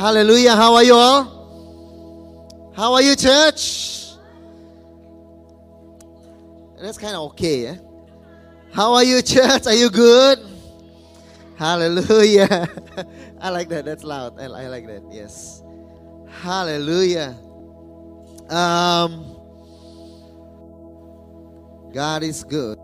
Hallelujah. How are you all? How are you, church? That's kind of okay, eh? How are you, church? Are you good? Hallelujah. I like that. That's loud. I, I like that. Yes. Hallelujah. Um, God is good.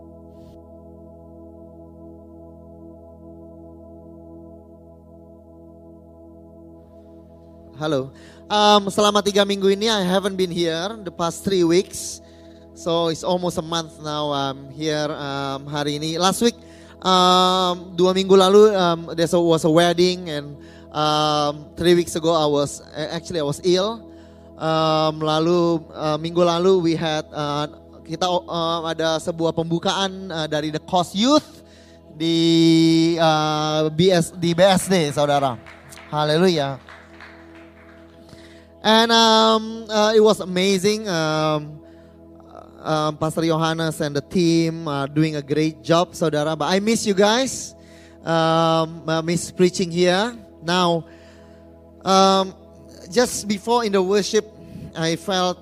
Halo. Um, selama tiga minggu ini I haven't been here the past three weeks. So it's almost a month now I'm here um, hari ini. Last week um, dua minggu lalu um, there was a wedding and um, three weeks ago I was actually I was ill. Um, lalu uh, minggu lalu we had uh, kita uh, ada sebuah pembukaan uh, dari the Cost Youth di uh, BS di BSD saudara. Haleluya. And um, uh, it was amazing. Um, uh, Pastor Johannes and the team are doing a great job, saudara. But I miss you guys. Um, I miss preaching here. Now, um, just before in the worship, I felt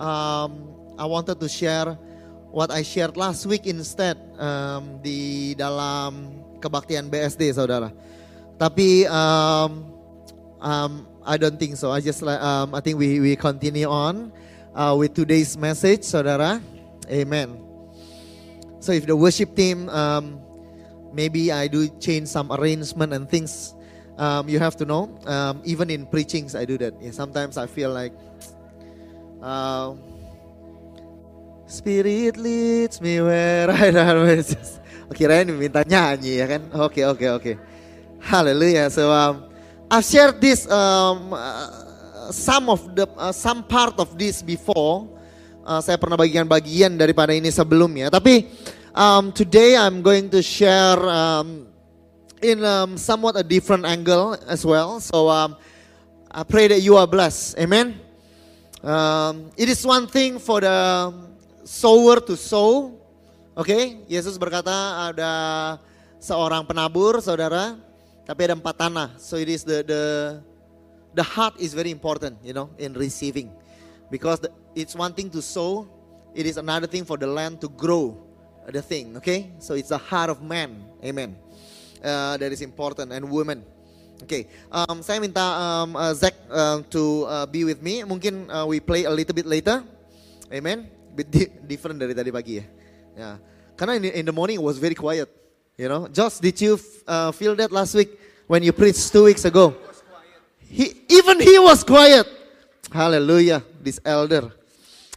um, I wanted to share what I shared last week instead um, di dalam kebaktian BSD, saudara. Tapi um, um, I don't think so. I just um, I think we we continue on uh, with today's message, saudara. Amen. So if the worship team, um, maybe I do change some arrangement and things. Um, you have to know. Um, even in preachings, I do that. Yeah, sometimes I feel like. Uh, Spirit leads me where I don't Kirain minta nyanyi ya kan? Oke okay, oke okay, oke. Okay. Hallelujah. So um, I've shared this um, uh, some of the uh, some part of this before. Uh, saya pernah bagian-bagian daripada ini sebelumnya. Tapi um, today I'm going to share um, in um, somewhat a different angle as well. So um, I pray that you are blessed. Amen. Um, it is one thing for the sower to sow. Oke, okay? Yesus berkata ada seorang penabur, saudara, tapi ada empat tanah. So it is the the the heart is very important, you know, in receiving, because the, it's one thing to sow, it is another thing for the land to grow the thing. Okay, so it's the heart of man. Amen. Uh, that is important and woman. Okay. um, saya minta um, uh, Zach uh, to uh, be with me. Mungkin uh, we play a little bit later. Amen bit di different dari tadi pagi ya. Ya, karena in, in the morning it was very quiet. You know, Josh, did you uh, feel that last week when you preached two weeks ago? He even he was quiet. Hallelujah, this elder.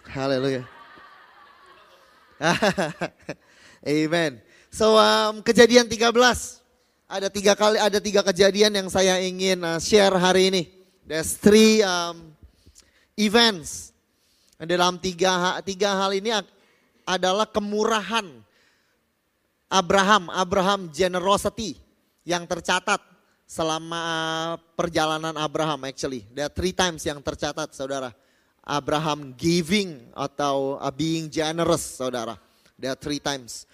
Hallelujah. Amen. So um, kejadian 13 ada tiga kali ada tiga kejadian yang saya ingin uh, share hari ini. There's three um, events dalam tiga, tiga hal ini adalah kemurahan Abraham, Abraham generosity yang tercatat selama perjalanan Abraham actually. There are three times yang tercatat saudara. Abraham giving atau being generous saudara. There are three times.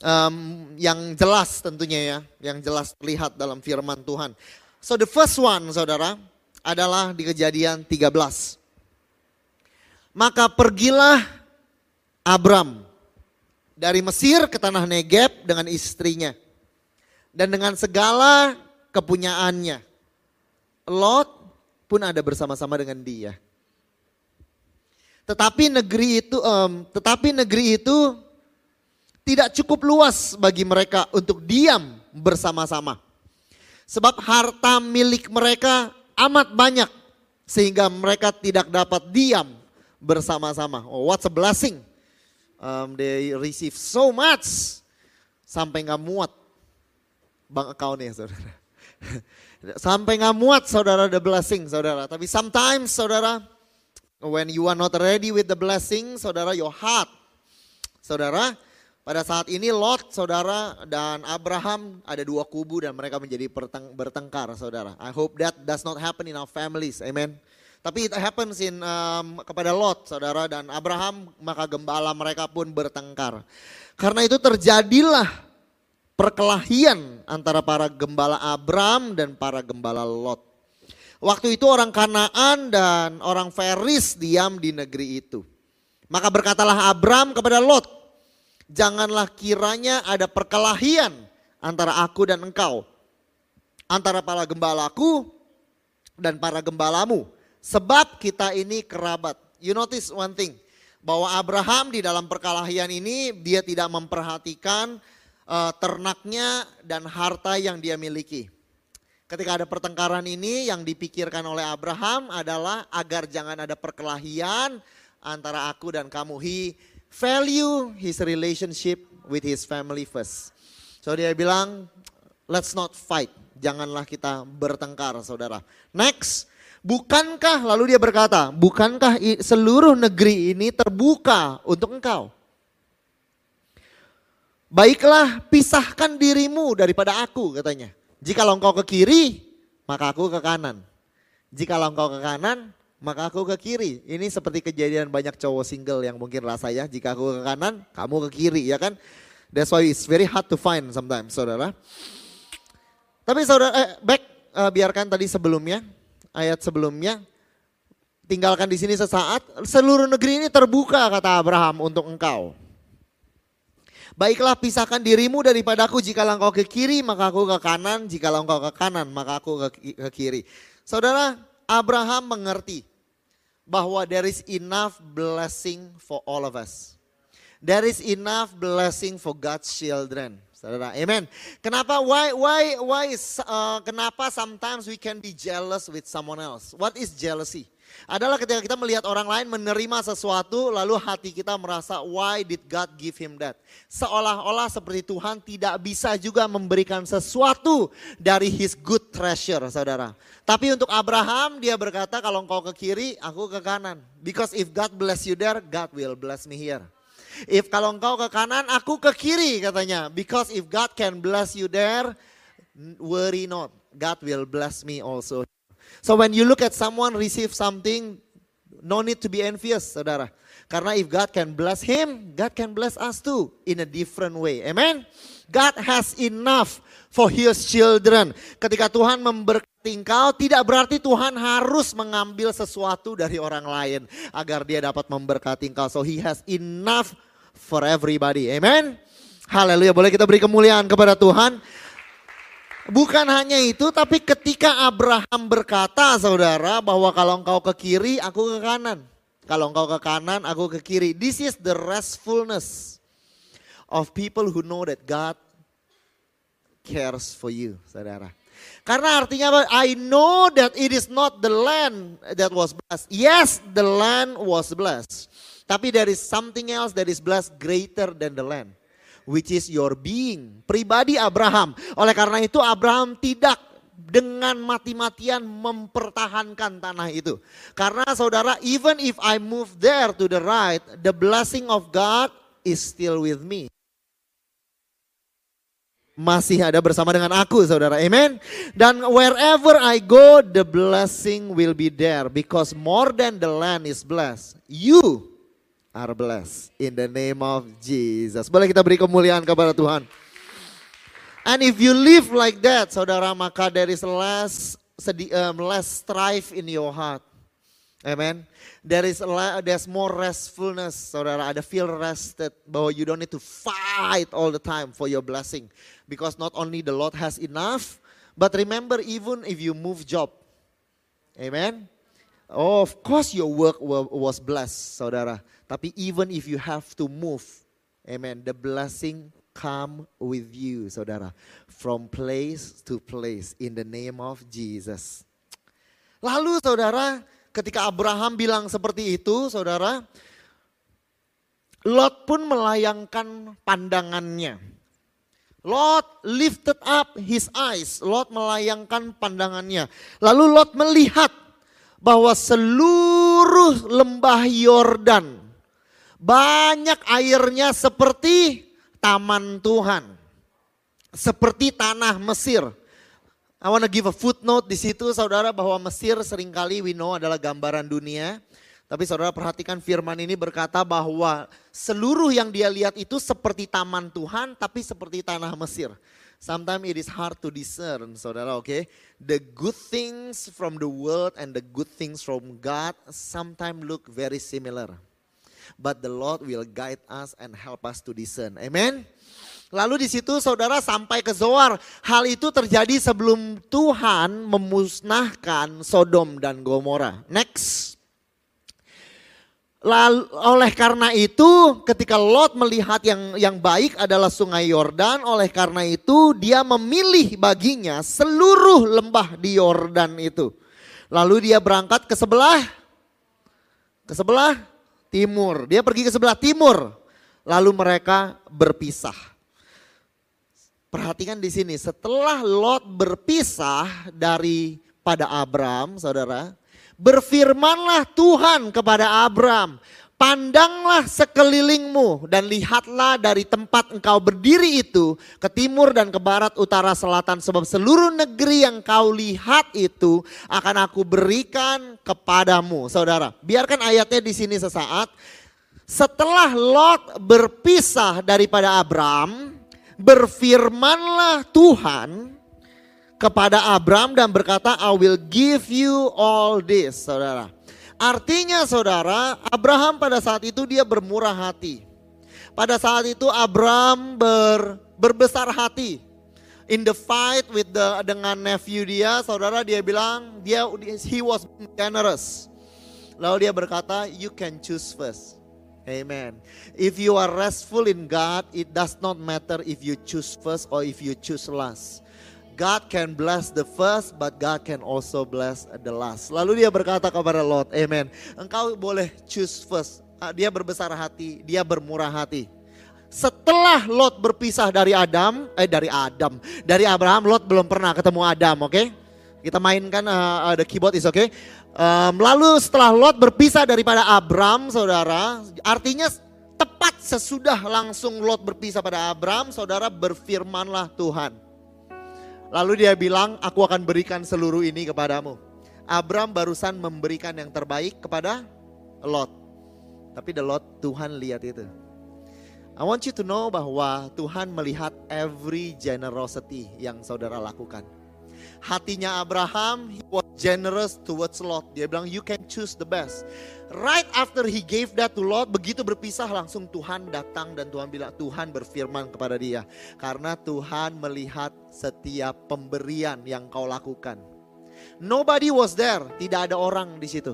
Um, yang jelas tentunya ya, yang jelas terlihat dalam firman Tuhan. So the first one saudara adalah di kejadian 13. Maka pergilah Abram dari Mesir ke tanah Negeb dengan istrinya. Dan dengan segala kepunyaannya. Lot pun ada bersama-sama dengan dia. Tetapi negeri itu, um, tetapi negeri itu tidak cukup luas bagi mereka untuk diam bersama-sama. Sebab harta milik mereka amat banyak sehingga mereka tidak dapat diam bersama-sama. Oh, what's a blessing? Um, they receive so much sampai nggak muat. bank account-nya saudara. Sampai nggak muat saudara the blessing saudara. Tapi sometimes saudara when you are not ready with the blessing saudara your heart. Saudara pada saat ini Lot saudara dan Abraham ada dua kubu dan mereka menjadi bertengkar saudara. I hope that does not happen in our families. Amen. Tapi it happens in um, kepada Lot, saudara dan Abraham, maka gembala mereka pun bertengkar. Karena itu terjadilah perkelahian antara para gembala Abraham dan para gembala Lot. Waktu itu orang Kanaan dan orang Feris diam di negeri itu. Maka berkatalah Abraham kepada Lot, janganlah kiranya ada perkelahian antara aku dan engkau. Antara para gembalaku dan para gembalamu Sebab kita ini kerabat. You notice one thing. Bahwa Abraham di dalam perkelahian ini dia tidak memperhatikan uh, ternaknya dan harta yang dia miliki. Ketika ada pertengkaran ini yang dipikirkan oleh Abraham adalah agar jangan ada perkelahian antara aku dan kamu. He value his relationship with his family first. So dia bilang, let's not fight. Janganlah kita bertengkar saudara. Next, Bukankah, lalu dia berkata, bukankah seluruh negeri ini terbuka untuk engkau? Baiklah pisahkan dirimu daripada aku katanya. Jika engkau ke kiri, maka aku ke kanan. Jika engkau ke kanan, maka aku ke kiri. Ini seperti kejadian banyak cowok single yang mungkin rasa ya. Jika aku ke kanan, kamu ke kiri ya kan. That's why it's very hard to find sometimes saudara. Tapi saudara, eh, back uh, biarkan tadi sebelumnya ayat sebelumnya. Tinggalkan di sini sesaat, seluruh negeri ini terbuka kata Abraham untuk engkau. Baiklah pisahkan dirimu daripadaku jika engkau ke kiri maka aku ke kanan, jika engkau ke kanan maka aku ke, ke kiri. Saudara, Abraham mengerti bahwa there is enough blessing for all of us. There is enough blessing for God's children. Saudara, amen. Kenapa why why why uh, kenapa sometimes we can be jealous with someone else? What is jealousy? Adalah ketika kita melihat orang lain menerima sesuatu lalu hati kita merasa why did God give him that? Seolah-olah seperti Tuhan tidak bisa juga memberikan sesuatu dari his good treasure, Saudara. Tapi untuk Abraham dia berkata kalau engkau ke kiri, aku ke kanan. Because if God bless you there, God will bless me here. If kalau engkau ke kanan, aku ke kiri katanya. Because if God can bless you there, worry not. God will bless me also. So when you look at someone receive something, no need to be envious, saudara. Karena if God can bless him, God can bless us too in a different way. Amen. God has enough for his children. Ketika Tuhan memberkati engkau, tidak berarti Tuhan harus mengambil sesuatu dari orang lain agar dia dapat memberkati engkau. So he has enough for everybody. Amen. Haleluya. Boleh kita beri kemuliaan kepada Tuhan. Bukan hanya itu, tapi ketika Abraham berkata, saudara, bahwa kalau engkau ke kiri, aku ke kanan. Kalau engkau ke kanan, aku ke kiri. This is the restfulness of people who know that God cares for you, saudara. Karena artinya apa? I know that it is not the land that was blessed. Yes, the land was blessed. Tapi there is something else that is blessed greater than the land. Which is your being. Pribadi Abraham. Oleh karena itu Abraham tidak dengan mati-matian mempertahankan tanah itu. Karena saudara, even if I move there to the right, the blessing of God is still with me masih ada bersama dengan aku saudara. Amen. Dan wherever I go the blessing will be there because more than the land is blessed. You are blessed in the name of Jesus. Boleh kita beri kemuliaan kepada Tuhan. And if you live like that saudara maka there is less um, less strife in your heart. Amen. There is there's more restfulness, saudara. Ada feel rested bahwa you don't need to fight all the time for your blessing, because not only the Lord has enough, but remember even if you move job, Amen. Oh, of course your work was blessed, saudara. Tapi even if you have to move, Amen. The blessing come with you, saudara, from place to place in the name of Jesus. Lalu saudara, ketika Abraham bilang seperti itu, saudara, Lot pun melayangkan pandangannya. Lot lifted up his eyes. Lot melayangkan pandangannya. Lalu Lot melihat bahwa seluruh lembah Yordan banyak airnya seperti taman Tuhan. Seperti tanah Mesir. I want to give a footnote di situ saudara bahwa Mesir sering kali we know adalah gambaran dunia. Tapi saudara perhatikan firman ini berkata bahwa seluruh yang dia lihat itu seperti taman Tuhan tapi seperti tanah Mesir. Sometimes it is hard to discern, saudara, oke? Okay? The good things from the world and the good things from God sometimes look very similar. But the Lord will guide us and help us to discern. Amen. Lalu di situ saudara sampai ke Zoar. Hal itu terjadi sebelum Tuhan memusnahkan Sodom dan Gomora. Next. Lalu, oleh karena itu ketika Lot melihat yang yang baik adalah sungai Yordan, oleh karena itu dia memilih baginya seluruh lembah di Yordan itu. Lalu dia berangkat ke sebelah ke sebelah timur. Dia pergi ke sebelah timur. Lalu mereka berpisah. Perhatikan di sini, setelah Lot berpisah dari pada Abram, Saudara, Berfirmanlah Tuhan kepada Abram, pandanglah sekelilingmu dan lihatlah dari tempat engkau berdiri itu ke timur dan ke barat, utara, selatan. Sebab seluruh negeri yang kau lihat itu akan aku berikan kepadamu. Saudara, biarkan ayatnya di sini sesaat. Setelah Lot berpisah daripada Abram, berfirmanlah Tuhan kepada Abram dan berkata, I will give you all this, saudara. Artinya saudara, Abraham pada saat itu dia bermurah hati. Pada saat itu Abram ber, berbesar hati. In the fight with the dengan nephew dia, saudara dia bilang dia he was generous. Lalu dia berkata, you can choose first. Amen. If you are restful in God, it does not matter if you choose first or if you choose last. God can bless the first, but God can also bless the last. Lalu dia berkata kepada Lot, Amen. Engkau boleh choose first. Ah, dia berbesar hati, dia bermurah hati. Setelah Lot berpisah dari Adam, eh dari Adam, dari Abraham, Lot belum pernah ketemu Adam, oke? Okay? Kita mainkan uh, the keyboard is. Okay? Um, lalu setelah Lot berpisah daripada Abram, saudara, artinya tepat sesudah langsung Lot berpisah pada Abram, saudara berfirmanlah Tuhan. Lalu dia bilang, aku akan berikan seluruh ini kepadamu. Abram barusan memberikan yang terbaik kepada Lot. Tapi the Lot Tuhan lihat itu. I want you to know bahwa Tuhan melihat every generosity yang saudara lakukan. Hatinya Abraham, he was generous towards Lot. Dia bilang, you can choose the best. Right after he gave that to Lot, begitu berpisah langsung Tuhan datang dan Tuhan bilang, Tuhan berfirman kepada dia. Karena Tuhan melihat setiap pemberian yang kau lakukan. Nobody was there, tidak ada orang di situ.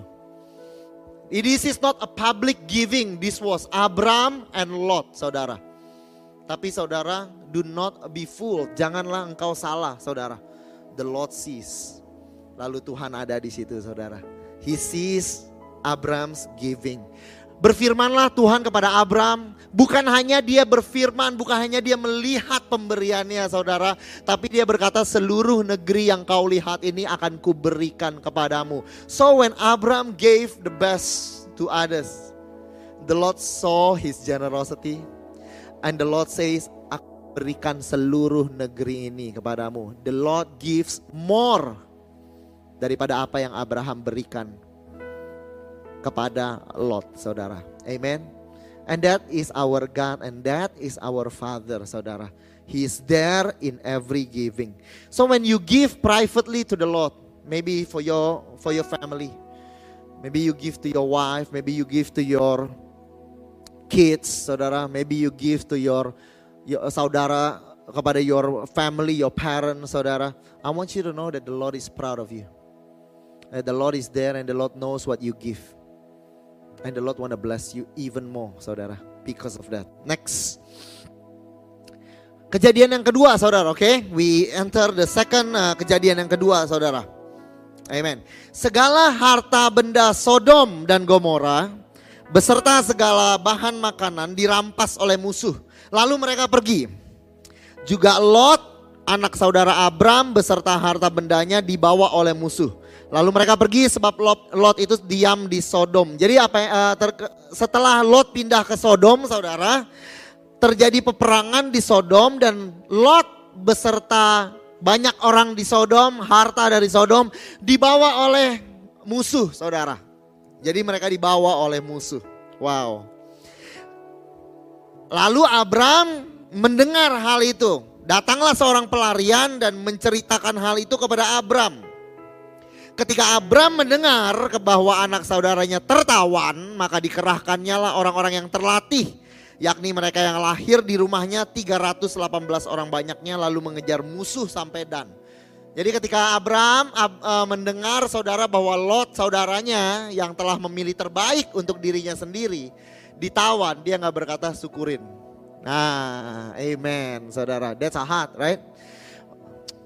This is not a public giving, this was Abram and Lot, saudara. Tapi saudara, do not be fooled. Janganlah engkau salah, saudara. The Lord sees. Lalu Tuhan ada di situ, saudara. He sees Abraham's giving. Berfirmanlah Tuhan kepada Abram, bukan hanya dia berfirman, bukan hanya dia melihat pemberiannya saudara, tapi dia berkata seluruh negeri yang kau lihat ini akan kuberikan kepadamu. So when Abram gave the best to others, the Lord saw his generosity and the Lord says, berikan seluruh negeri ini kepadamu. The Lord gives more daripada apa yang Abraham berikan kepada Lot, saudara. Amen. And that is our God and that is our Father, saudara. He is there in every giving. So when you give privately to the Lord, maybe for your for your family, maybe you give to your wife, maybe you give to your kids, saudara, maybe you give to your, saudara kepada your family, your parents, saudara. I want you to know that the Lord is proud of you. That the Lord is there and the Lord knows what you give. And the Lord want to bless you even more, saudara, because of that. Next. Kejadian yang kedua, saudara, oke? Okay? We enter the second uh, kejadian yang kedua, saudara. Amen. Segala harta benda Sodom dan Gomora beserta segala bahan makanan dirampas oleh musuh. Lalu mereka pergi. Juga Lot, anak saudara Abram beserta harta bendanya dibawa oleh musuh. Lalu mereka pergi sebab Lot, Lot itu diam di Sodom. Jadi apa uh, ter, setelah Lot pindah ke Sodom, saudara, terjadi peperangan di Sodom dan Lot beserta banyak orang di Sodom, harta dari Sodom dibawa oleh musuh, saudara. Jadi mereka dibawa oleh musuh. Wow. Lalu Abram mendengar hal itu. Datanglah seorang pelarian dan menceritakan hal itu kepada Abram. Ketika Abram mendengar bahwa anak saudaranya tertawan, maka dikerahkannya lah orang-orang yang terlatih. Yakni mereka yang lahir di rumahnya 318 orang banyaknya lalu mengejar musuh sampai Dan. Jadi ketika Abram Ab, uh, mendengar saudara bahwa Lot saudaranya yang telah memilih terbaik untuk dirinya sendiri ditawan, dia nggak berkata syukurin. Nah, amen, saudara. That's a heart, right?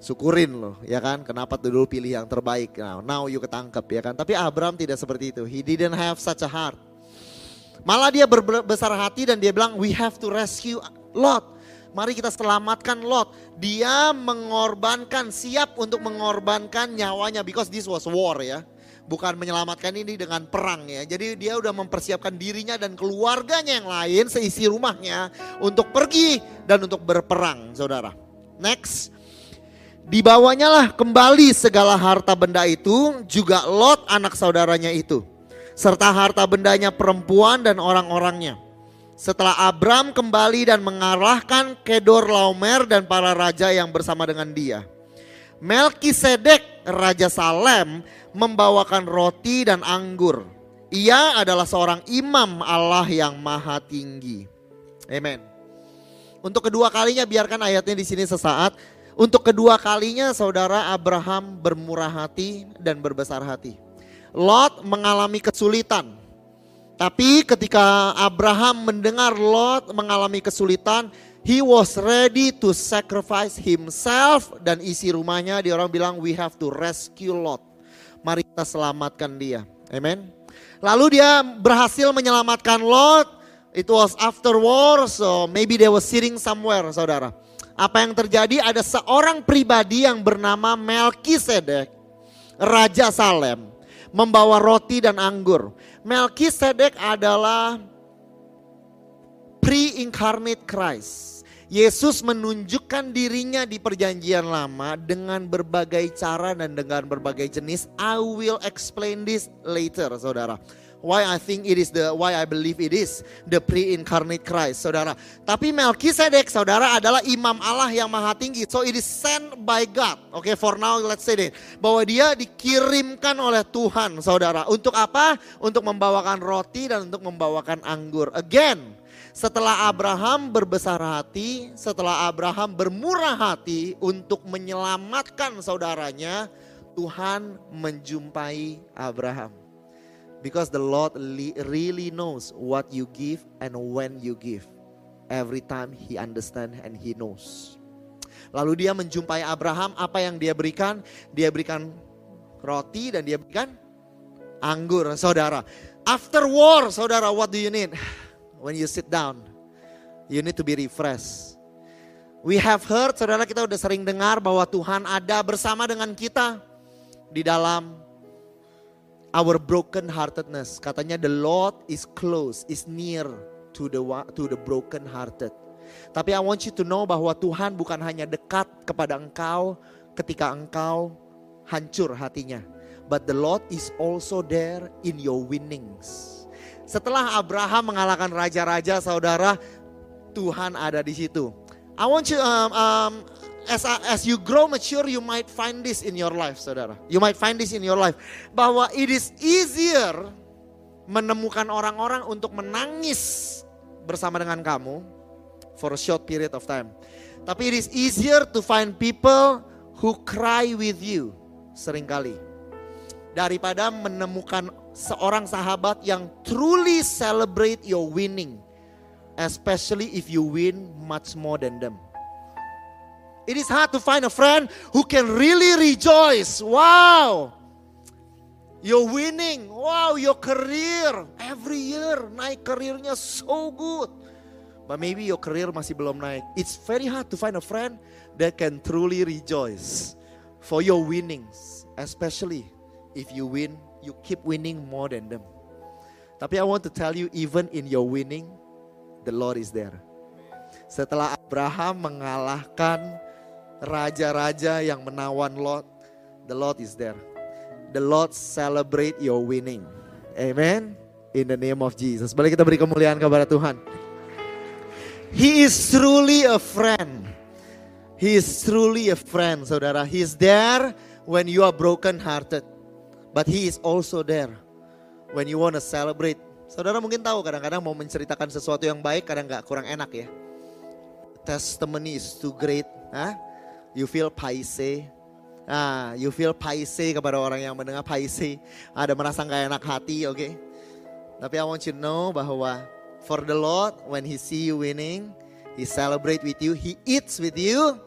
Syukurin loh, ya kan? Kenapa tuh dulu pilih yang terbaik? Now, now you ketangkep, ya kan? Tapi Abraham tidak seperti itu. He didn't have such a heart. Malah dia berbesar hati dan dia bilang, we have to rescue Lot. Mari kita selamatkan Lot. Dia mengorbankan, siap untuk mengorbankan nyawanya because this was war ya bukan menyelamatkan ini dengan perang ya. Jadi dia udah mempersiapkan dirinya dan keluarganya yang lain seisi rumahnya untuk pergi dan untuk berperang, Saudara. Next. Dibawanya lah kembali segala harta benda itu, juga Lot anak saudaranya itu, serta harta bendanya perempuan dan orang-orangnya. Setelah Abram kembali dan mengarahkan Kedor Laomer dan para raja yang bersama dengan dia. Melkisedek Raja Salem membawakan roti dan anggur. Ia adalah seorang imam Allah yang maha tinggi. Amen. Untuk kedua kalinya biarkan ayatnya di sini sesaat. Untuk kedua kalinya saudara Abraham bermurah hati dan berbesar hati. Lot mengalami kesulitan. Tapi ketika Abraham mendengar Lot mengalami kesulitan, he was ready to sacrifice himself dan isi rumahnya. Dia orang bilang we have to rescue Lot mari kita selamatkan dia. Amen. Lalu dia berhasil menyelamatkan Lot. It was after war, so maybe they were sitting somewhere, saudara. Apa yang terjadi? Ada seorang pribadi yang bernama Melkisedek, Raja Salem, membawa roti dan anggur. Melkisedek adalah pre-incarnate Christ. Yesus menunjukkan dirinya di perjanjian lama dengan berbagai cara dan dengan berbagai jenis. I will explain this later, saudara. Why I think it is the why I believe it is the pre-incarnate Christ, saudara. Tapi Melkisedek, saudara, adalah imam Allah yang maha tinggi. So it is sent by God. Oke, okay, for now let's say that bahwa dia dikirimkan oleh Tuhan, saudara. Untuk apa? Untuk membawakan roti dan untuk membawakan anggur. Again, setelah Abraham berbesar hati, setelah Abraham bermurah hati untuk menyelamatkan saudaranya, Tuhan menjumpai Abraham. Because the Lord really knows what you give and when you give. Every time he understand and he knows. Lalu dia menjumpai Abraham, apa yang dia berikan? Dia berikan roti dan dia berikan anggur, saudara. After war, saudara, what do you need? When you sit down, you need to be refreshed. We have heard, saudara kita udah sering dengar bahwa Tuhan ada bersama dengan kita di dalam our broken heartedness. Katanya the Lord is close, is near to the to the broken hearted. Tapi I want you to know bahwa Tuhan bukan hanya dekat kepada engkau ketika engkau hancur hatinya. But the Lord is also there in your winnings. Setelah Abraham mengalahkan raja-raja, saudara, Tuhan ada di situ. I want you um, um, as as you grow mature, you might find this in your life, saudara. You might find this in your life bahwa it is easier menemukan orang-orang untuk menangis bersama dengan kamu for a short period of time. Tapi it is easier to find people who cry with you sering kali daripada menemukan seorang sahabat yang truly celebrate your winning. Especially if you win much more than them. It is hard to find a friend who can really rejoice. Wow. You're winning. Wow, your career. Every year naik karirnya so good. but maybe your career masih belum naik. It's very hard to find a friend that can truly rejoice for your winnings, especially if you win, you keep winning more than them. Tapi I want to tell you, even in your winning, the Lord is there. Setelah Abraham mengalahkan raja-raja yang menawan Lot, the Lord is there. The Lord celebrate your winning. Amen. In the name of Jesus. Boleh kita beri kemuliaan kepada Tuhan. He is truly a friend. He is truly a friend, saudara. He is there when you are broken hearted. But he is also there when you want to celebrate. Saudara mungkin tahu kadang-kadang mau menceritakan sesuatu yang baik kadang nggak kurang enak ya. Testimony is too great. Huh? You feel paise. Ah, you feel paise kepada orang yang mendengar paise. Ada merasa nggak enak hati, oke? Okay? Tapi I want you to know bahwa for the Lord when He see you winning, He celebrate with you, He eats with you,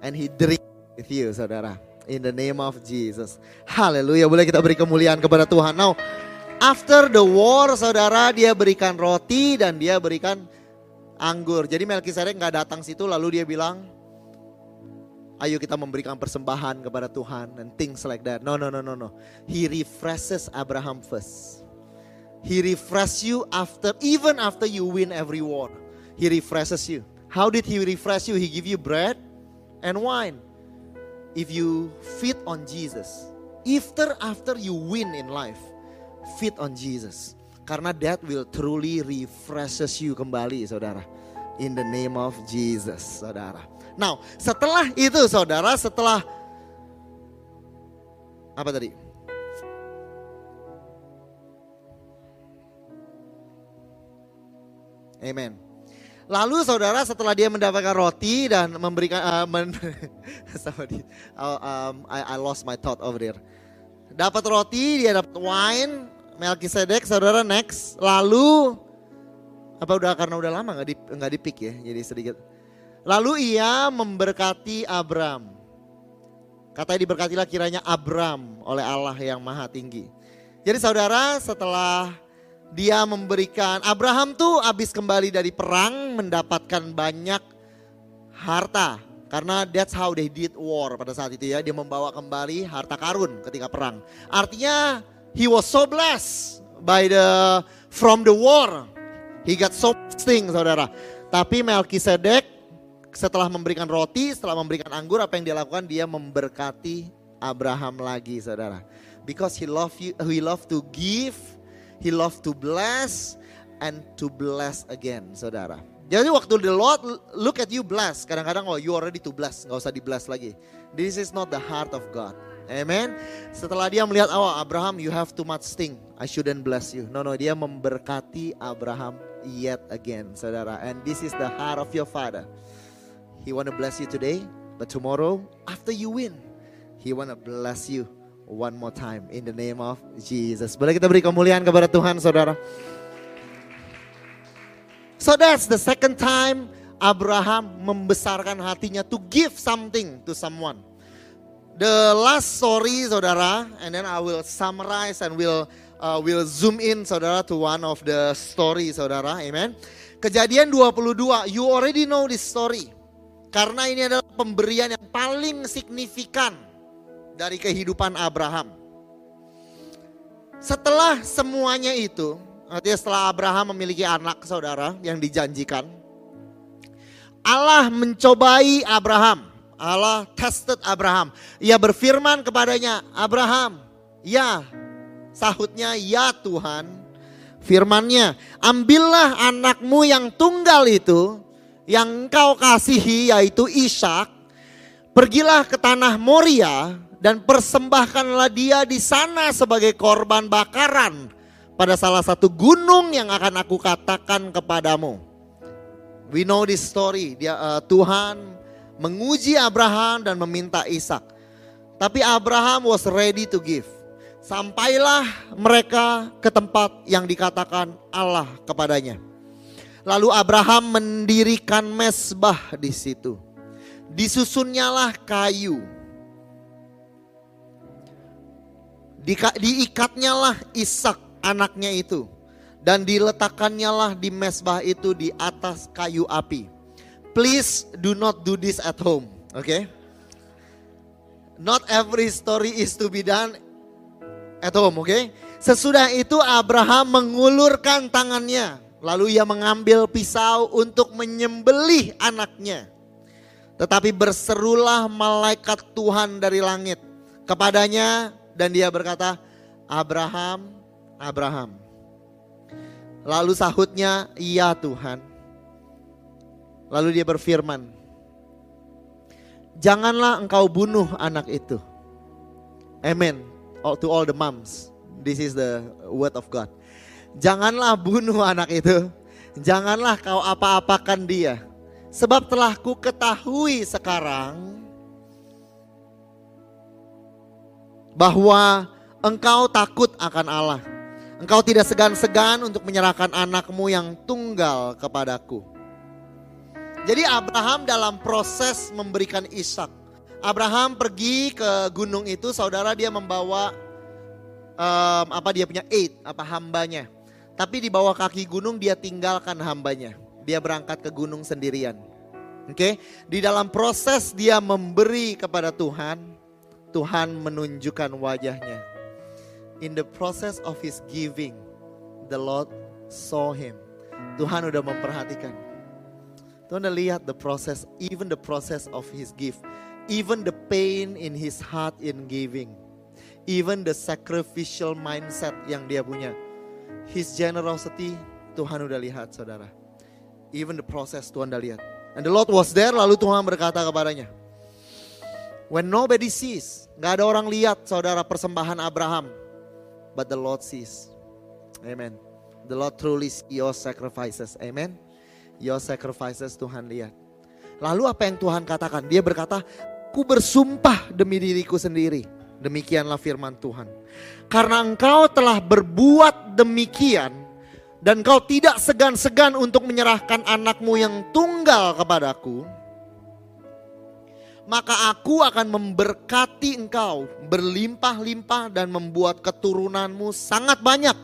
and He drink with you, saudara. In the name of Jesus. Haleluya. Boleh kita beri kemuliaan kepada Tuhan. Now, after the war, saudara, dia berikan roti dan dia berikan anggur. Jadi Melkisedek nggak datang situ lalu dia bilang, ayo kita memberikan persembahan kepada Tuhan and things like that. No, no, no, no, no. He refreshes Abraham first. He refreshes you after, even after you win every war. He refreshes you. How did he refresh you? He give you bread and wine. If you feed on Jesus, after after you win in life, feed on Jesus. Karena that will truly refreshes you kembali saudara. In the name of Jesus saudara. Now setelah itu saudara setelah apa tadi? Amen. Lalu saudara setelah dia mendapatkan roti dan memberikan uh, men, somebody, uh, um, I, I lost my thought over there. Dapat roti, dia dapat wine, Melkisedek, saudara next. Lalu apa udah karena udah lama nggak di nggak dipik ya, jadi sedikit. Lalu ia memberkati Abram. Katanya diberkatilah kiranya Abram oleh Allah yang maha tinggi. Jadi saudara setelah dia memberikan Abraham tuh habis kembali dari perang mendapatkan banyak harta. Karena that's how they did war pada saat itu ya. Dia membawa kembali harta karun ketika perang. Artinya he was so blessed by the from the war. He got so things saudara. Tapi Melkisedek setelah memberikan roti setelah memberikan anggur apa yang dia lakukan? Dia memberkati Abraham lagi saudara. Because he love you he love to give He love to bless and to bless again, saudara. Jadi waktu the Lord look at you bless, kadang-kadang oh you already to bless, nggak usah di bless lagi. This is not the heart of God. Amen. Setelah dia melihat, oh Abraham you have too much thing, I shouldn't bless you. No no, dia memberkati Abraham yet again, saudara. And this is the heart of your father. He wanna bless you today, but tomorrow after you win, he wanna bless you one more time in the name of Jesus. Boleh kita beri kemuliaan kepada Tuhan saudara. So that's the second time Abraham membesarkan hatinya to give something to someone. The last story saudara, and then I will summarize and will uh, will zoom in saudara to one of the story saudara, amen. Kejadian 22, you already know this story. Karena ini adalah pemberian yang paling signifikan dari kehidupan Abraham. Setelah semuanya itu, artinya setelah Abraham memiliki anak saudara yang dijanjikan, Allah mencobai Abraham. Allah tested Abraham. Ia berfirman kepadanya, Abraham, ya, sahutnya, ya Tuhan. Firmannya, ambillah anakmu yang tunggal itu, yang engkau kasihi yaitu Ishak, pergilah ke tanah Moria dan persembahkanlah dia di sana sebagai korban bakaran pada salah satu gunung yang akan aku katakan kepadamu. We know this story. Dia uh, Tuhan menguji Abraham dan meminta Ishak. Tapi Abraham was ready to give. Sampailah mereka ke tempat yang dikatakan Allah kepadanya. Lalu Abraham mendirikan mesbah di situ. Disusunnyalah kayu. Di, diikatnyalah Ishak anaknya itu. Dan diletakkannya lah di mesbah itu di atas kayu api. Please do not do this at home, oke? Okay? Not every story is to be done at home, oke? Okay? Sesudah itu Abraham mengulurkan tangannya, lalu ia mengambil pisau untuk menyembelih anaknya. Tetapi berserulah malaikat Tuhan dari langit kepadanya dan dia berkata, "Abraham, Abraham." Lalu sahutnya, "Iya Tuhan." Lalu dia berfirman, "Janganlah engkau bunuh anak itu." Amen. To all the moms, this is the word of God. Janganlah bunuh anak itu. Janganlah kau apa-apakan dia. Sebab telah ku ketahui sekarang bahwa engkau takut akan Allah. Engkau tidak segan-segan untuk menyerahkan anakmu yang tunggal kepadaku. Jadi Abraham dalam proses memberikan Ishak. Abraham pergi ke gunung itu, saudara dia membawa um, apa dia punya aid, apa hambanya. Tapi di bawah kaki gunung dia tinggalkan hambanya. Dia berangkat ke gunung sendirian. Oke, okay? di dalam proses dia memberi kepada Tuhan, Tuhan menunjukkan wajahnya. In the process of his giving, the Lord saw him. Tuhan udah memperhatikan. Tuhan lihat the process, even the process of his gift. Even the pain in his heart in giving. Even the sacrificial mindset yang dia punya. His generosity, Tuhan udah lihat saudara. Even the process Tuhan udah lihat. And the Lord was there, lalu Tuhan berkata kepadanya. When nobody sees, gak ada orang lihat saudara persembahan Abraham. But the Lord sees. Amen. The Lord truly sees your sacrifices. Amen. Your sacrifices Tuhan lihat. Lalu apa yang Tuhan katakan? Dia berkata, ku bersumpah demi diriku sendiri. Demikianlah firman Tuhan. Karena engkau telah berbuat demikian dan kau tidak segan-segan untuk menyerahkan anakmu yang tunggal kepadaku, maka aku akan memberkati engkau berlimpah-limpah dan membuat keturunanmu sangat banyak.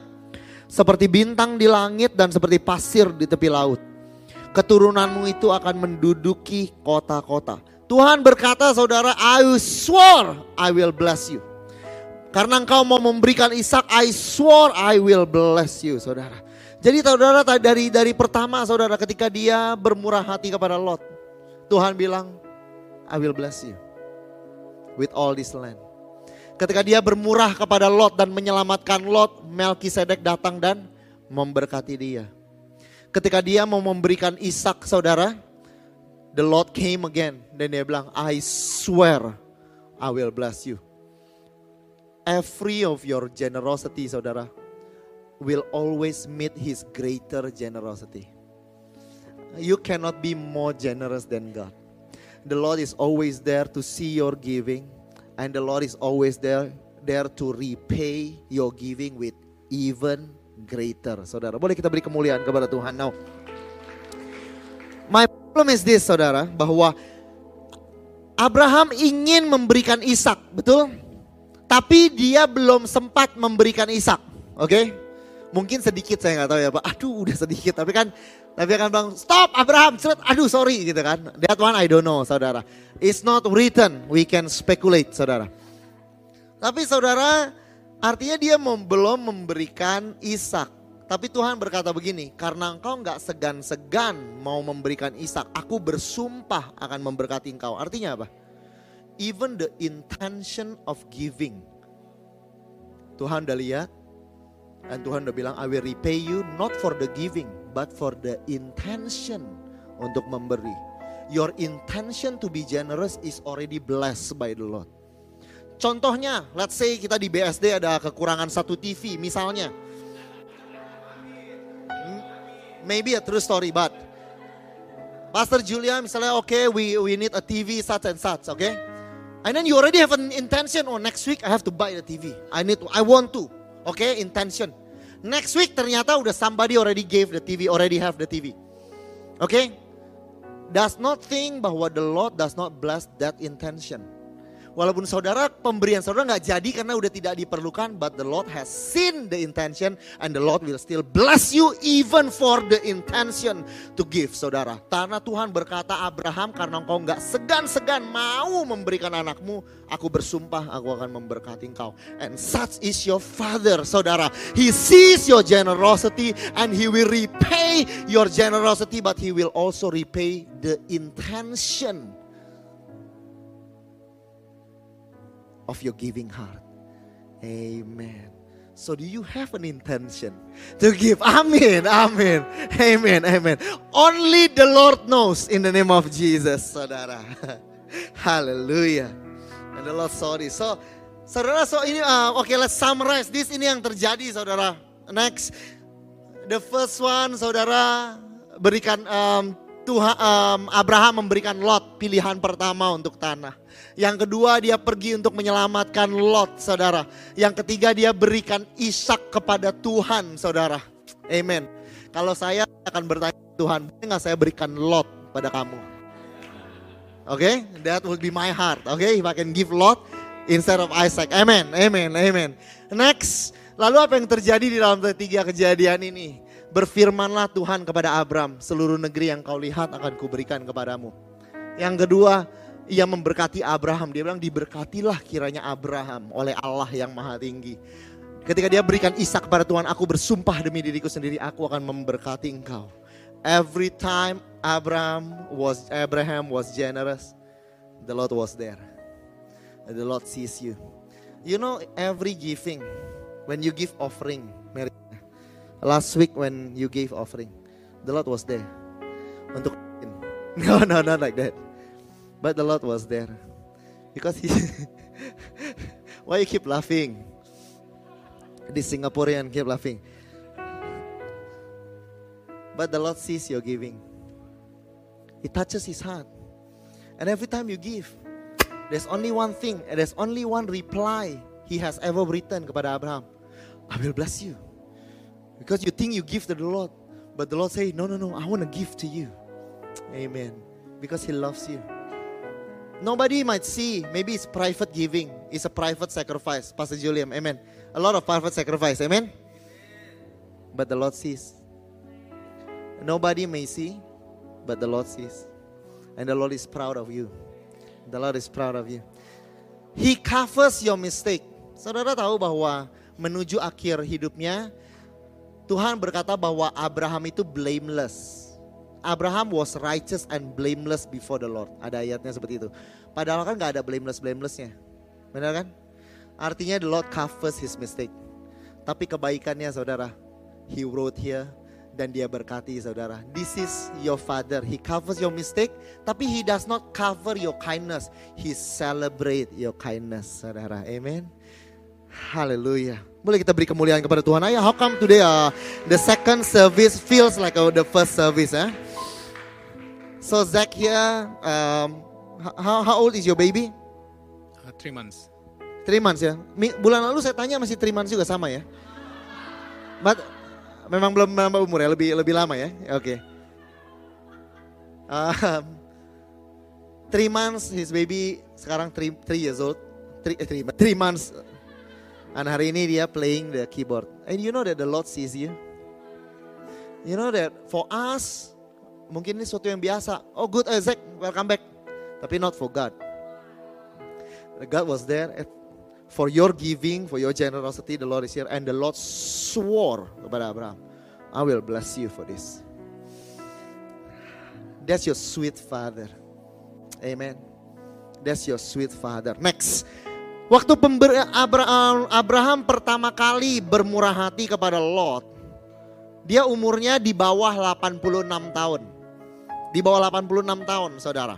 Seperti bintang di langit dan seperti pasir di tepi laut keturunanmu itu akan menduduki kota-kota. Tuhan berkata saudara, I swore I will bless you. Karena engkau mau memberikan Ishak, I swore I will bless you, saudara. Jadi saudara dari dari pertama saudara ketika dia bermurah hati kepada Lot, Tuhan bilang, I will bless you with all this land. Ketika dia bermurah kepada Lot dan menyelamatkan Lot, Melkisedek datang dan memberkati dia. Ketika dia mau memberikan Ishak saudara, the Lord came again. Dan dia bilang, I swear I will bless you. Every of your generosity saudara will always meet his greater generosity. You cannot be more generous than God. The Lord is always there to see your giving and the Lord is always there there to repay your giving with even greater. Saudara, boleh kita beri kemuliaan kepada Tuhan. Now, my problem is this, saudara, bahwa Abraham ingin memberikan Ishak, betul? Tapi dia belum sempat memberikan Ishak, oke? Okay? Mungkin sedikit saya nggak tahu ya, Pak. Aduh, udah sedikit. Tapi kan, tapi akan bilang, stop Abraham, seret, aduh sorry gitu kan. That one I don't know, saudara. It's not written, we can speculate, saudara. Tapi saudara, Artinya dia belum memberikan Ishak. Tapi Tuhan berkata begini, karena engkau nggak segan-segan mau memberikan Ishak, aku bersumpah akan memberkati engkau. Artinya apa? Even the intention of giving. Tuhan udah lihat, dan Tuhan udah bilang, I will repay you not for the giving, but for the intention untuk memberi. Your intention to be generous is already blessed by the Lord. Contohnya, let's say kita di BSD ada kekurangan satu TV misalnya. Maybe a true story, but Pastor Julia misalnya, oke, okay, we we need a TV such and such, oke? Okay? And then you already have an intention, oh next week I have to buy the TV. I need, to, I want to, oke? Okay? Intention. Next week ternyata udah somebody already gave the TV, already have the TV. Oke? Okay? Does not think bahwa the Lord does not bless that intention. Walaupun saudara pemberian saudara nggak jadi karena udah tidak diperlukan, but the Lord has seen the intention and the Lord will still bless you even for the intention to give, saudara. Karena Tuhan berkata Abraham karena engkau nggak segan-segan mau memberikan anakmu, aku bersumpah aku akan memberkati engkau. And such is your father, saudara. He sees your generosity and he will repay your generosity, but he will also repay the intention of your giving heart. Amen. So do you have an intention to give? Amen. Amen. Amen. Amen. Only the Lord knows in the name of Jesus, saudara. Hallelujah. And the Lord this. So, saudara, so ini, uh, okay, let's summarize. This ini yang terjadi, saudara. Next, the first one, saudara, berikan um, Tuhan um, Abraham memberikan Lot pilihan pertama untuk tanah. Yang kedua dia pergi untuk menyelamatkan Lot, saudara. Yang ketiga dia berikan Ishak kepada Tuhan, saudara. Amen. Kalau saya akan bertanya Tuhan, boleh nggak saya berikan Lot pada kamu? Oke, okay? that would be my heart. Oke, okay? if I can give Lot instead of Isaac. Amen, amen, amen. Next, lalu apa yang terjadi di dalam tiga kejadian ini? Berfirmanlah Tuhan kepada Abram, seluruh negeri yang kau lihat akan kuberikan kepadamu. Yang kedua, ia memberkati Abraham. Dia bilang diberkatilah kiranya Abraham oleh Allah yang maha tinggi. Ketika dia berikan Ishak kepada Tuhan, aku bersumpah demi diriku sendiri, aku akan memberkati engkau. Every time Abraham was Abraham was generous, the Lord was there. The Lord sees you. You know every giving, when you give offering, Mary, last week when you gave offering, the Lord was there. Untuk no, no, not like that. But the Lord was there because he. Why you keep laughing? This Singaporean keep laughing. But the Lord sees your giving. It touches His heart, and every time you give, there's only one thing, and there's only one reply He has ever written kepada Abraham. I will bless you. Because you think you give to the Lord, but the Lord say, "No, no, no. I want to give to you." Amen. Because He loves you. Nobody might see. Maybe it's private giving. It's a private sacrifice. Pastor Julian, Amen. A lot of private sacrifice. Amen. But the Lord sees. Nobody may see, but the Lord sees. And the Lord is proud of you. The Lord is proud of you. He covers your mistake. Saudara tahu bahwa menuju akhir hidupnya Tuhan berkata bahwa Abraham itu blameless. Abraham was righteous and blameless before the Lord. Ada ayatnya seperti itu. Padahal kan gak ada blameless blamelessnya. Benar kan? Artinya the Lord covers his mistake. Tapi kebaikannya saudara, he wrote here dan dia berkati saudara. This is your father. He covers your mistake, tapi he does not cover your kindness. He celebrate your kindness, saudara. Amen. Hallelujah. Boleh kita beri kemuliaan kepada Tuhan. Ayah, how come today uh, the second service feels like uh, the first service? Eh? So Zach here, um, how, how old is your baby? Uh, three months. Three months ya. Mi- Bulan lalu saya tanya masih three months juga sama ya. But memang belum menambah umur ya, lebih lebih lama ya. Oke. Um, three months his baby sekarang three, three years old. Three, eh, three, three months. And hari ini dia playing the keyboard. And you know that the Lord sees you. You know that for us mungkin ini sesuatu yang biasa. Oh good Isaac, welcome back. Tapi not for God. God was there for your giving, for your generosity. The Lord is here, and the Lord swore kepada Abraham, "I will bless you for this." That's your sweet father. Amen. That's your sweet father. Next. Waktu Abraham, pertama kali bermurah hati kepada Lot, dia umurnya di bawah 86 tahun. Di bawah 86 tahun, saudara.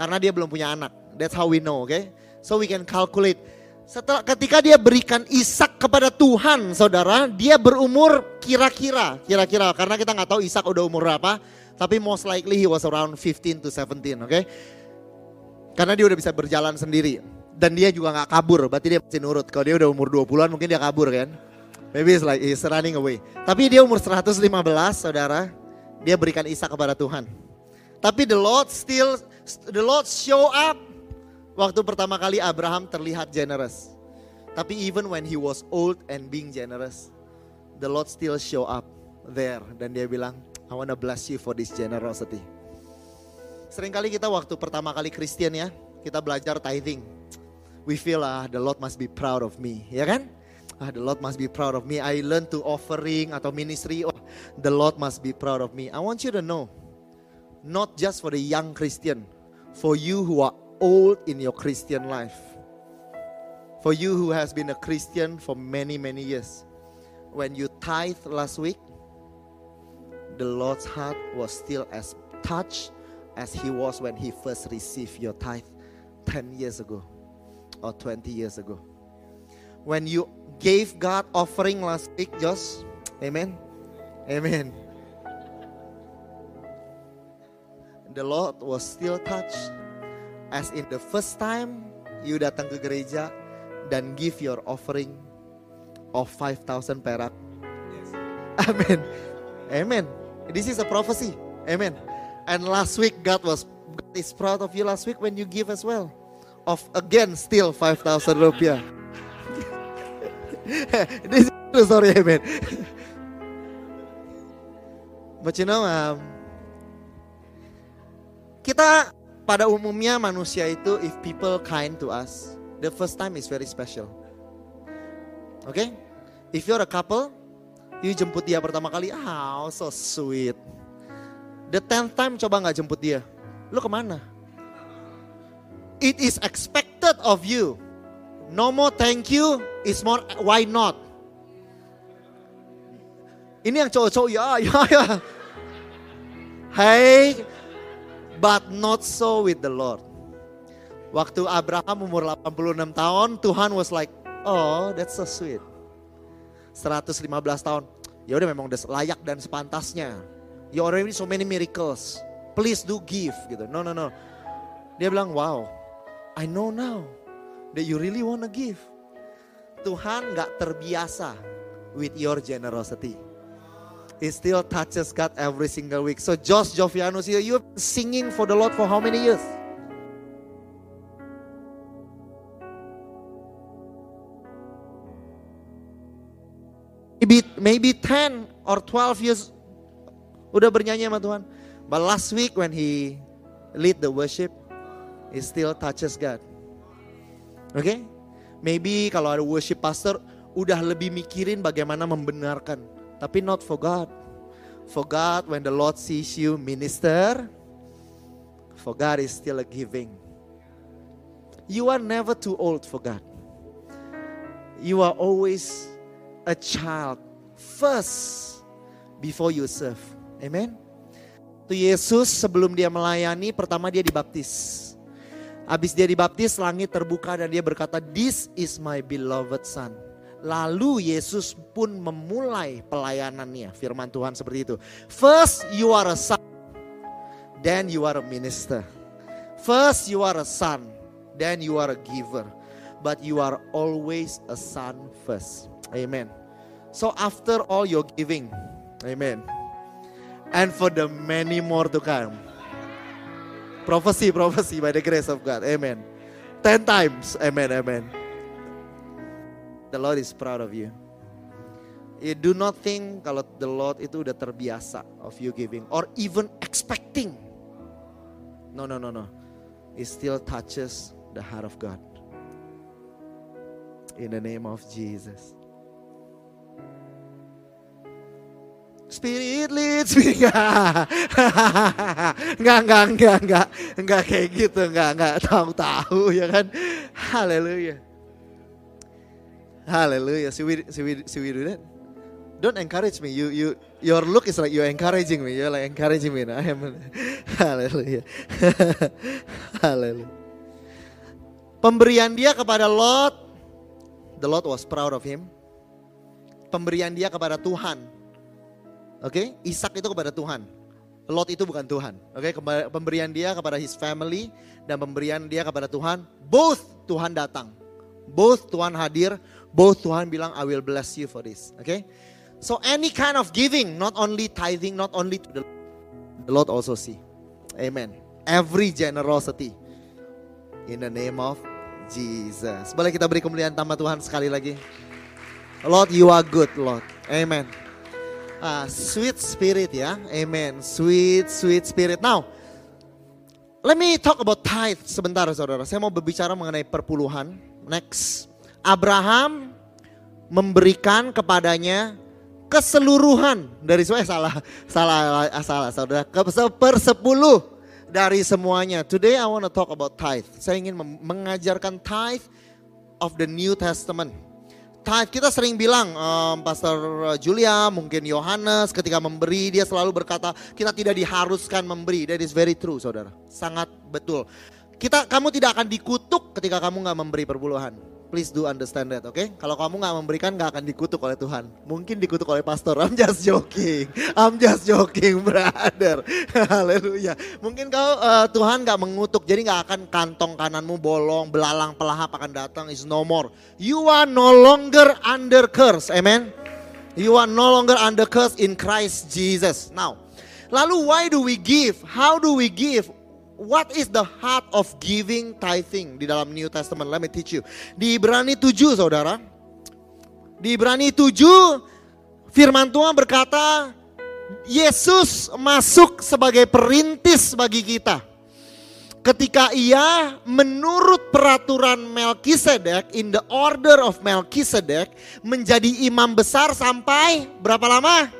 Karena dia belum punya anak. That's how we know, okay? So we can calculate. Setelah ketika dia berikan Ishak kepada Tuhan, saudara, dia berumur kira-kira, kira-kira karena kita nggak tahu Ishak udah umur berapa, tapi most likely he was around 15 to 17, oke? Karena dia udah bisa berjalan sendiri dan dia juga nggak kabur, berarti dia masih nurut. Kalau dia udah umur 20-an mungkin dia kabur kan? Maybe it's like he's running away. Tapi dia umur 115, saudara, dia berikan Ishak kepada Tuhan. Tapi the Lord still, the Lord show up Waktu pertama kali Abraham terlihat generous. Tapi even when he was old and being generous, the Lord still show up there. Dan dia bilang, I wanna bless you for this generosity. Seringkali kita waktu pertama kali Kristen ya, kita belajar tithing. We feel ah the Lord must be proud of me, ya kan? Ah the Lord must be proud of me. I learn to offering atau ministry, oh the Lord must be proud of me. I want you to know, not just for the young Christian, for you who are old in your Christian life. For you who has been a Christian for many many years. When you tithe last week, the Lord's heart was still as touched as he was when he first received your tithe 10 years ago or 20 years ago. When you gave God offering last week, Josh, amen. Amen. The Lord was still touched as in the first time you datang ke gereja dan give your offering of 5,000 perak. Amen. Amen. This is a prophecy. Amen. And last week God was God is proud of you last week when you give as well. Of again still 5,000 rupiah. This is true story, amen. But you know, um, kita pada umumnya manusia itu if people kind to us, the first time is very special. Oke? Okay? If you're a couple, you jemput dia pertama kali, ah oh, so sweet. The tenth time coba nggak jemput dia, lu ke mana? It is expected of you. No more thank you, is more why not. Ini yang cowok-cowok ya, ya, ya. Hey, but not so with the Lord. Waktu Abraham umur 86 tahun, Tuhan was like, oh that's so sweet. 115 tahun, ya udah memang udah layak dan sepantasnya. You already so many miracles. Please do give gitu. No no no. Dia bilang, wow, I know now that you really wanna give. Tuhan gak terbiasa with your generosity. It still touches God every single week. So Josh Jovianus, you you singing for the Lord for how many years? Maybe maybe 10 or 12 years udah bernyanyi sama Tuhan. But last week when he lead the worship, it still touches God. Oke? Okay? Maybe kalau ada worship pastor udah lebih mikirin bagaimana membenarkan, tapi not for God. For God when the Lord sees you minister, for God is still a giving. You are never too old for God. You are always a child first before you serve. Amen. Tuh Yesus sebelum dia melayani pertama dia dibaptis. Habis dia dibaptis langit terbuka dan dia berkata this is my beloved son. Lalu Yesus pun memulai pelayanannya. Firman Tuhan seperti itu. First you are a son. Then you are a minister. First you are a son. Then you are a giver. But you are always a son first. Amen. So after all your giving. Amen. And for the many more to come. Prophecy, prophecy by the grace of God. Amen. Ten times. Amen, amen. The Lord is proud of you. You do not think kalau the Lord itu udah terbiasa of you giving or even expecting. No, no, no, no. It still touches the heart of God. In the name of Jesus. Spirit leads me. Enggak, enggak, enggak, enggak, enggak kayak gitu, enggak, enggak tahu-tahu ya kan. Haleluya. Haleluya. See we, see we, see we do that? Don't encourage me. You, you, your look is like you're encouraging me. You're like encouraging me. I am. Haleluya. Haleluya. Pemberian dia kepada Lot, the Lord was proud of him. Pemberian dia kepada Tuhan, Oke, okay? Ishak itu kepada Tuhan. Lot itu bukan Tuhan. Oke, okay? pemberian dia kepada his family dan pemberian dia kepada Tuhan, both Tuhan datang. Both Tuhan hadir, both Tuhan bilang I will bless you for this. Oke. Okay? So any kind of giving, not only tithing, not only to the, the Lord also see. Amen. Every generosity. In the name of Jesus. Boleh kita beri kemuliaan tambah Tuhan sekali lagi. Lord, you are good, Lord. Amen. Ah, sweet spirit ya. Amen. Sweet, sweet spirit. Now, let me talk about tithe sebentar saudara. Saya mau berbicara mengenai perpuluhan. Next. Abraham memberikan kepadanya keseluruhan dari semua eh, salah salah salah saudara ke sepersepuluh dari semuanya. Today I want to talk about tithe. Saya ingin mengajarkan tithe of the New Testament. Kita sering bilang um, Pastor Julia, mungkin Yohanes ketika memberi dia selalu berkata kita tidak diharuskan memberi. That is very true saudara. Sangat betul. Kita kamu tidak akan dikutuk ketika kamu nggak memberi perpuluhan. Please do understand that, oke? Okay? Kalau kamu nggak memberikan nggak akan dikutuk oleh Tuhan. Mungkin dikutuk oleh pastor. I'm just joking. I'm just joking, brother. Haleluya. Mungkin kau uh, Tuhan nggak mengutuk, jadi nggak akan kantong kananmu bolong, belalang pelahap akan datang. Is no more. You are no longer under curse. Amen. You are no longer under curse in Christ Jesus. Now, lalu why do we give? How do we give? What is the heart of giving tithing di dalam New Testament? Let me teach you. Di Ibrani 7 saudara. Di Ibrani 7 firman Tuhan berkata Yesus masuk sebagai perintis bagi kita. Ketika ia menurut peraturan Melkisedek in the order of Melkisedek menjadi imam besar sampai berapa lama?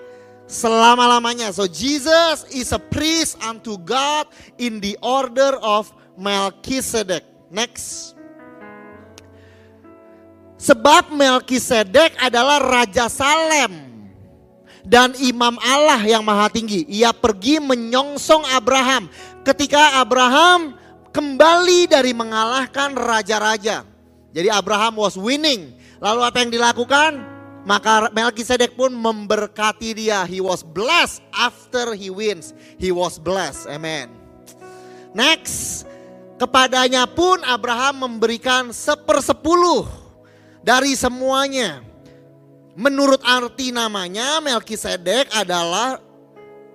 Selama-lamanya. So Jesus is a priest unto God in the order of Melchizedek. Next. Sebab Melkisedek adalah Raja Salem dan imam Allah yang maha tinggi. Ia pergi menyongsong Abraham ketika Abraham kembali dari mengalahkan raja-raja. Jadi Abraham was winning. Lalu apa yang dilakukan? Maka Melkisedek pun memberkati dia. He was blessed after he wins. He was blessed. Amen. Next. Kepadanya pun Abraham memberikan sepersepuluh dari semuanya. Menurut arti namanya Melkisedek adalah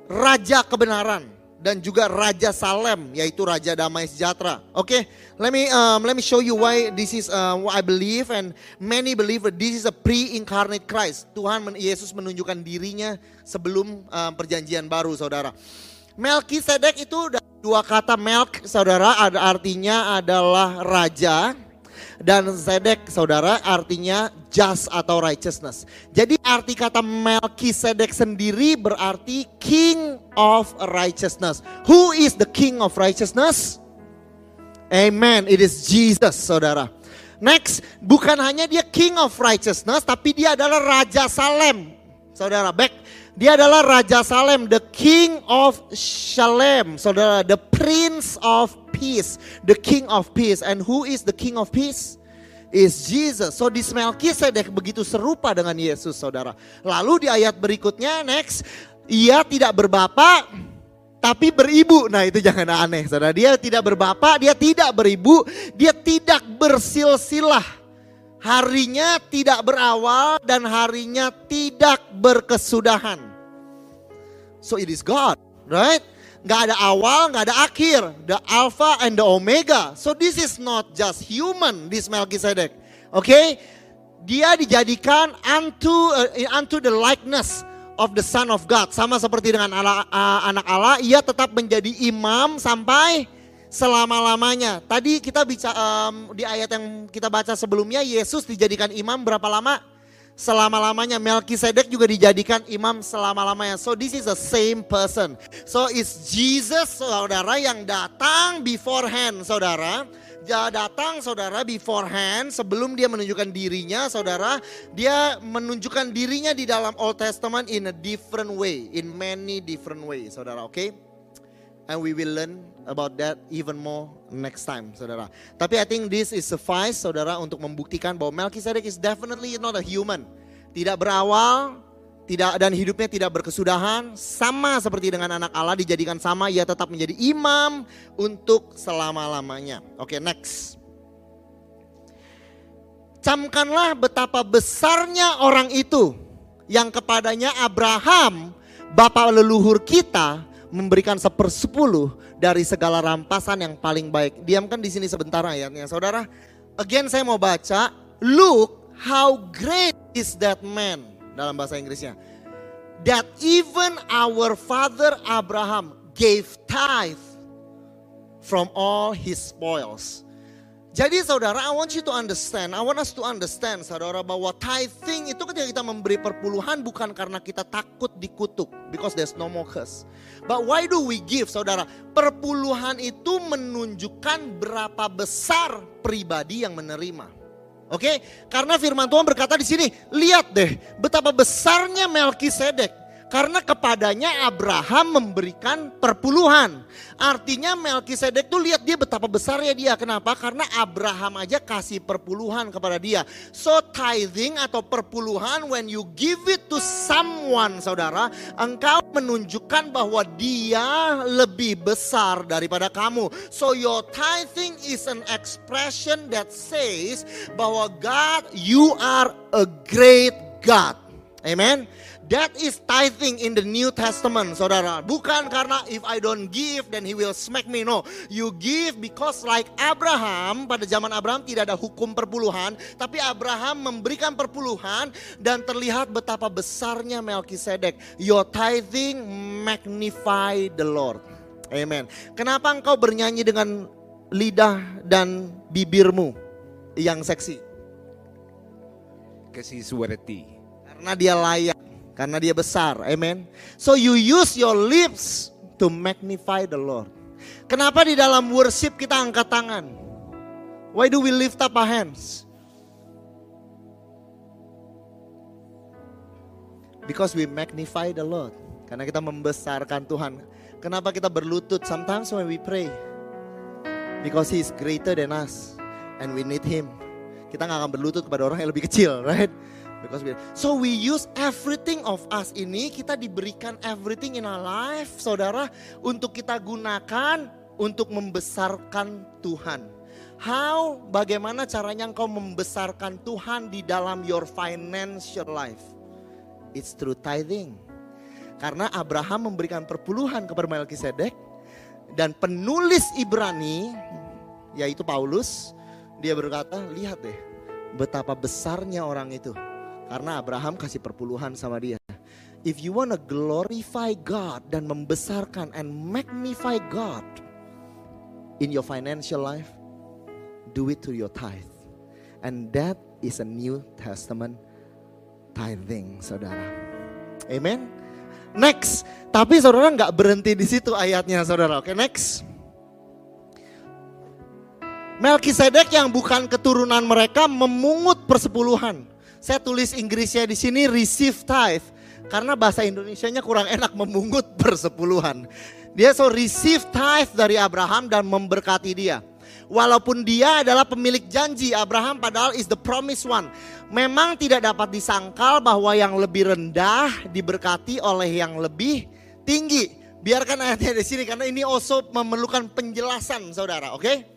raja kebenaran dan juga Raja Salem yaitu Raja Damai Sejahtera. Oke, okay? let me um, let me show you why this is uh, what I believe and many believe this is a pre-incarnate Christ. Tuhan Yesus menunjukkan dirinya sebelum um, perjanjian baru, saudara. Melkisedek itu dua kata melk, saudara, ada artinya adalah raja dan Zedek saudara artinya just atau righteousness. Jadi arti kata Melkisedek sendiri berarti king of righteousness. Who is the king of righteousness? Amen. It is Jesus saudara. Next, bukan hanya dia king of righteousness tapi dia adalah raja Salem. Saudara, back dia adalah Raja Salem, the King of Shalem, saudara, the Prince of Peace, the King of Peace. And who is the King of Peace? Is Jesus. So di Melkisedek begitu serupa dengan Yesus, saudara. Lalu di ayat berikutnya, next, ia tidak berbapak, tapi beribu. Nah itu jangan aneh, saudara. Dia tidak berbapak, dia tidak beribu, dia tidak bersilsilah harinya tidak berawal dan harinya tidak berkesudahan. So it is God, right? Gak ada awal, gak ada akhir. The Alpha and the Omega. So this is not just human, this Melchizedek. Oke? Okay? Dia dijadikan unto uh, unto the likeness of the Son of God. Sama seperti dengan ala, uh, anak Allah, ia tetap menjadi imam sampai selama-lamanya. Tadi kita bicara um, di ayat yang kita baca sebelumnya Yesus dijadikan imam berapa lama? Selama-lamanya. Melkisedek juga dijadikan imam selama-lamanya. So this is the same person. So it's Jesus saudara yang datang beforehand saudara. Dia datang saudara beforehand sebelum dia menunjukkan dirinya saudara. Dia menunjukkan dirinya di dalam Old Testament in a different way. In many different ways saudara oke. Okay? And we will learn about that even more next time, saudara. Tapi I think this is suffice, saudara, untuk membuktikan bahwa Melchizedek is definitely not a human. Tidak berawal, tidak dan hidupnya tidak berkesudahan, sama seperti dengan anak Allah dijadikan sama, ia tetap menjadi imam untuk selama-lamanya. Oke, okay, next. Camkanlah betapa besarnya orang itu yang kepadanya Abraham, bapak leluhur kita, memberikan sepersepuluh dari segala rampasan yang paling baik. Diamkan di sini sebentar ayatnya. Saudara, again saya mau baca, look how great is that man dalam bahasa Inggrisnya. That even our father Abraham gave tithe from all his spoils. Jadi saudara, I want you to understand, I want us to understand saudara bahwa tithing itu ketika kita memberi perpuluhan bukan karena kita takut dikutuk. Because there's no more curse. But why do we give saudara? Perpuluhan itu menunjukkan berapa besar pribadi yang menerima. Oke, karena firman Tuhan berkata di sini, lihat deh betapa besarnya Melkisedek. Karena kepadanya Abraham memberikan perpuluhan. Artinya Melkisedek tuh lihat dia betapa besarnya dia. Kenapa? Karena Abraham aja kasih perpuluhan kepada dia. So tithing atau perpuluhan when you give it to someone saudara. Engkau menunjukkan bahwa dia lebih besar daripada kamu. So your tithing is an expression that says bahwa God you are a great God. Amen. That is tithing in the New Testament, saudara. Bukan karena if I don't give, then he will smack me. No, you give because like Abraham, pada zaman Abraham tidak ada hukum perpuluhan. Tapi Abraham memberikan perpuluhan dan terlihat betapa besarnya Melkisedek. Your tithing magnify the Lord. Amen. Kenapa engkau bernyanyi dengan lidah dan bibirmu yang seksi? He's worthy. Karena dia layak. Karena dia besar, amen. So you use your lips to magnify the Lord. Kenapa di dalam worship kita angkat tangan? Why do we lift up our hands? Because we magnify the Lord. Karena kita membesarkan Tuhan. Kenapa kita berlutut sometimes when we pray? Because He is greater than us. And we need Him. Kita nggak akan berlutut kepada orang yang lebih kecil, right? Because we, so we use everything of us ini kita diberikan everything in our life, saudara, untuk kita gunakan untuk membesarkan Tuhan. How? Bagaimana caranya engkau membesarkan Tuhan di dalam your financial life? It's through tithing. Karena Abraham memberikan perpuluhan kepada Melkisedek dan penulis Ibrani yaitu Paulus dia berkata, lihat deh betapa besarnya orang itu karena Abraham kasih perpuluhan sama dia. If you wanna glorify God dan membesarkan and magnify God in your financial life, do it to your tithe. And that is a New Testament tithing, saudara. Amen. Next, tapi saudara nggak berhenti di situ ayatnya, saudara. Oke, next. Melkisedek yang bukan keturunan mereka memungut persepuluhan. Saya tulis Inggrisnya di sini receive tithe karena bahasa Indonesianya kurang enak memungut persepuluhan. Dia so receive tithe dari Abraham dan memberkati dia. Walaupun dia adalah pemilik janji Abraham padahal is the promised one. Memang tidak dapat disangkal bahwa yang lebih rendah diberkati oleh yang lebih tinggi. Biarkan ayatnya di sini karena ini also memerlukan penjelasan saudara, oke? Okay?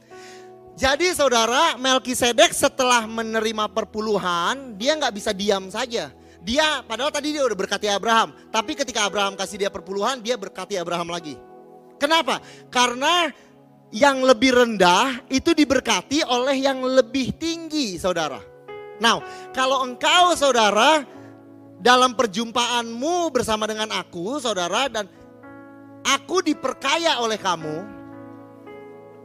Jadi saudara Melkisedek setelah menerima perpuluhan dia nggak bisa diam saja. Dia padahal tadi dia udah berkati Abraham, tapi ketika Abraham kasih dia perpuluhan dia berkati Abraham lagi. Kenapa? Karena yang lebih rendah itu diberkati oleh yang lebih tinggi saudara. Nah kalau engkau saudara dalam perjumpaanmu bersama dengan aku saudara dan aku diperkaya oleh kamu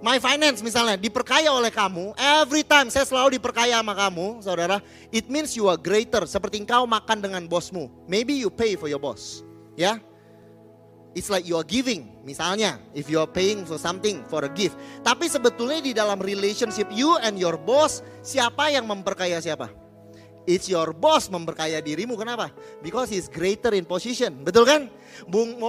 my finance misalnya diperkaya oleh kamu, every time saya selalu diperkaya sama kamu, saudara, it means you are greater. Seperti engkau makan dengan bosmu. Maybe you pay for your boss. Ya. Yeah? It's like you are giving, misalnya, if you are paying for something, for a gift. Tapi sebetulnya di dalam relationship you and your boss, siapa yang memperkaya siapa? It's your boss memperkaya dirimu, kenapa? Because he's greater in position, betul kan?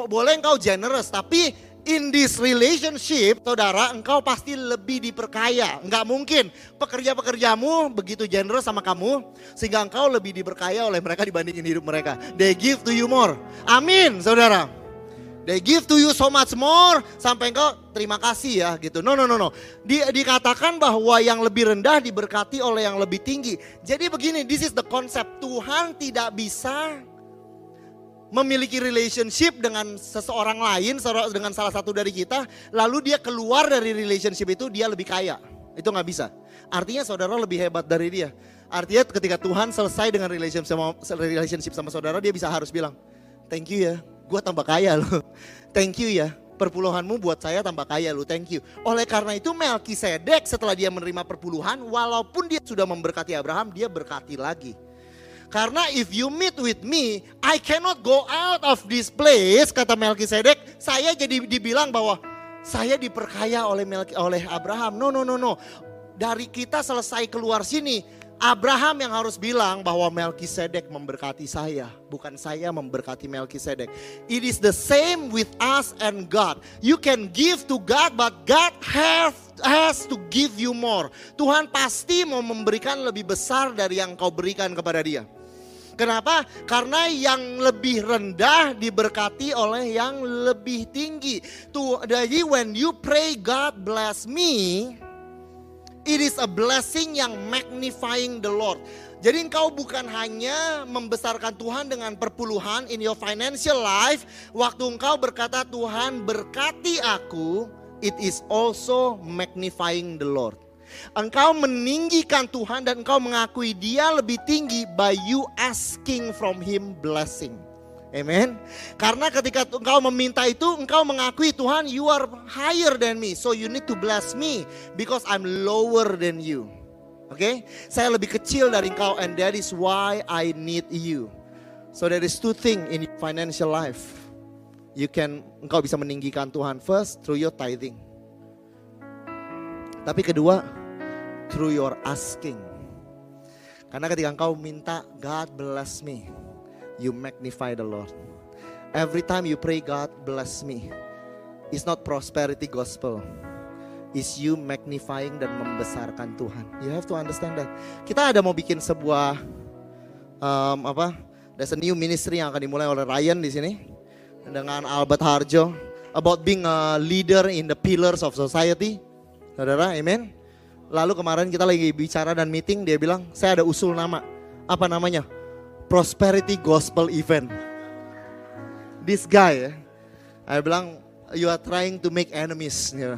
Boleh engkau generous, tapi In this relationship, saudara, engkau pasti lebih diperkaya. Enggak mungkin pekerja-pekerjamu begitu generous sama kamu, sehingga engkau lebih diperkaya oleh mereka dibandingin hidup mereka. They give to you more. Amin, saudara. They give to you so much more sampai engkau terima kasih ya gitu. No no no no. Di, dikatakan bahwa yang lebih rendah diberkati oleh yang lebih tinggi. Jadi begini, this is the concept. Tuhan tidak bisa memiliki relationship dengan seseorang lain, dengan salah satu dari kita, lalu dia keluar dari relationship itu dia lebih kaya. Itu nggak bisa. Artinya saudara lebih hebat dari dia. Artinya ketika Tuhan selesai dengan relationship sama, relationship sama saudara, dia bisa harus bilang, thank you ya, gue tambah kaya loh. Thank you ya, perpuluhanmu buat saya tambah kaya loh, thank you. Oleh karena itu Melkisedek setelah dia menerima perpuluhan, walaupun dia sudah memberkati Abraham, dia berkati lagi. Karena if you meet with me, I cannot go out of this place, kata Melkisedek. Saya jadi dibilang bahwa saya diperkaya oleh Melki, oleh Abraham. No, no, no, no. Dari kita selesai keluar sini, Abraham yang harus bilang bahwa Melkisedek memberkati saya, bukan saya memberkati Melkisedek. It is the same with us and God. You can give to God, but God have has to give you more. Tuhan pasti mau memberikan lebih besar dari yang kau berikan kepada Dia. Kenapa? Karena yang lebih rendah diberkati oleh yang lebih tinggi. Tuh, jadi when you pray God bless me, it is a blessing yang magnifying the Lord. Jadi engkau bukan hanya membesarkan Tuhan dengan perpuluhan in your financial life. Waktu engkau berkata Tuhan berkati aku, it is also magnifying the Lord. Engkau meninggikan Tuhan dan engkau mengakui dia lebih tinggi by you asking from him blessing. Amen. Karena ketika engkau meminta itu, engkau mengakui Tuhan, you are higher than me. So you need to bless me because I'm lower than you. Oke, okay? saya lebih kecil dari engkau and that is why I need you. So there is two thing in financial life. You can engkau bisa meninggikan Tuhan first through your tithing. Tapi kedua, through your asking. Karena ketika engkau minta, God bless me, you magnify the Lord. Every time you pray, God bless me. It's not prosperity gospel. It's you magnifying dan membesarkan Tuhan. You have to understand that. Kita ada mau bikin sebuah um, apa? There's a new ministry yang akan dimulai oleh Ryan di sini dengan Albert Harjo about being a leader in the pillars of society. Saudara, amen. Lalu kemarin kita lagi bicara dan meeting, dia bilang, saya ada usul nama. Apa namanya? Prosperity Gospel Event. This guy ya. Saya bilang, you are trying to make enemies. Dia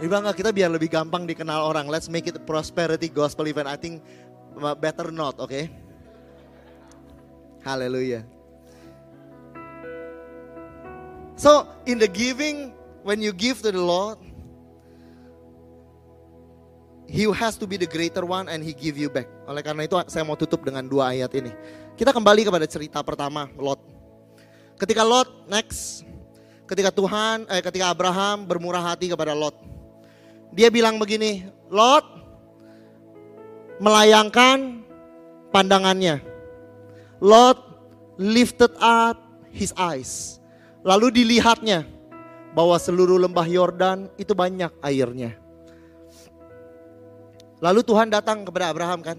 bilang, kita biar lebih gampang dikenal orang. Let's make it prosperity gospel event. I think better not, oke? Okay? Hallelujah. So in the giving, when you give to the Lord, He has to be the greater one and he give you back. Oleh karena itu saya mau tutup dengan dua ayat ini. Kita kembali kepada cerita pertama Lot. Ketika Lot next, ketika Tuhan, eh, ketika Abraham bermurah hati kepada Lot, dia bilang begini, Lot melayangkan pandangannya. Lot lifted up his eyes. Lalu dilihatnya bahwa seluruh lembah Yordan itu banyak airnya. Lalu Tuhan datang kepada Abraham kan.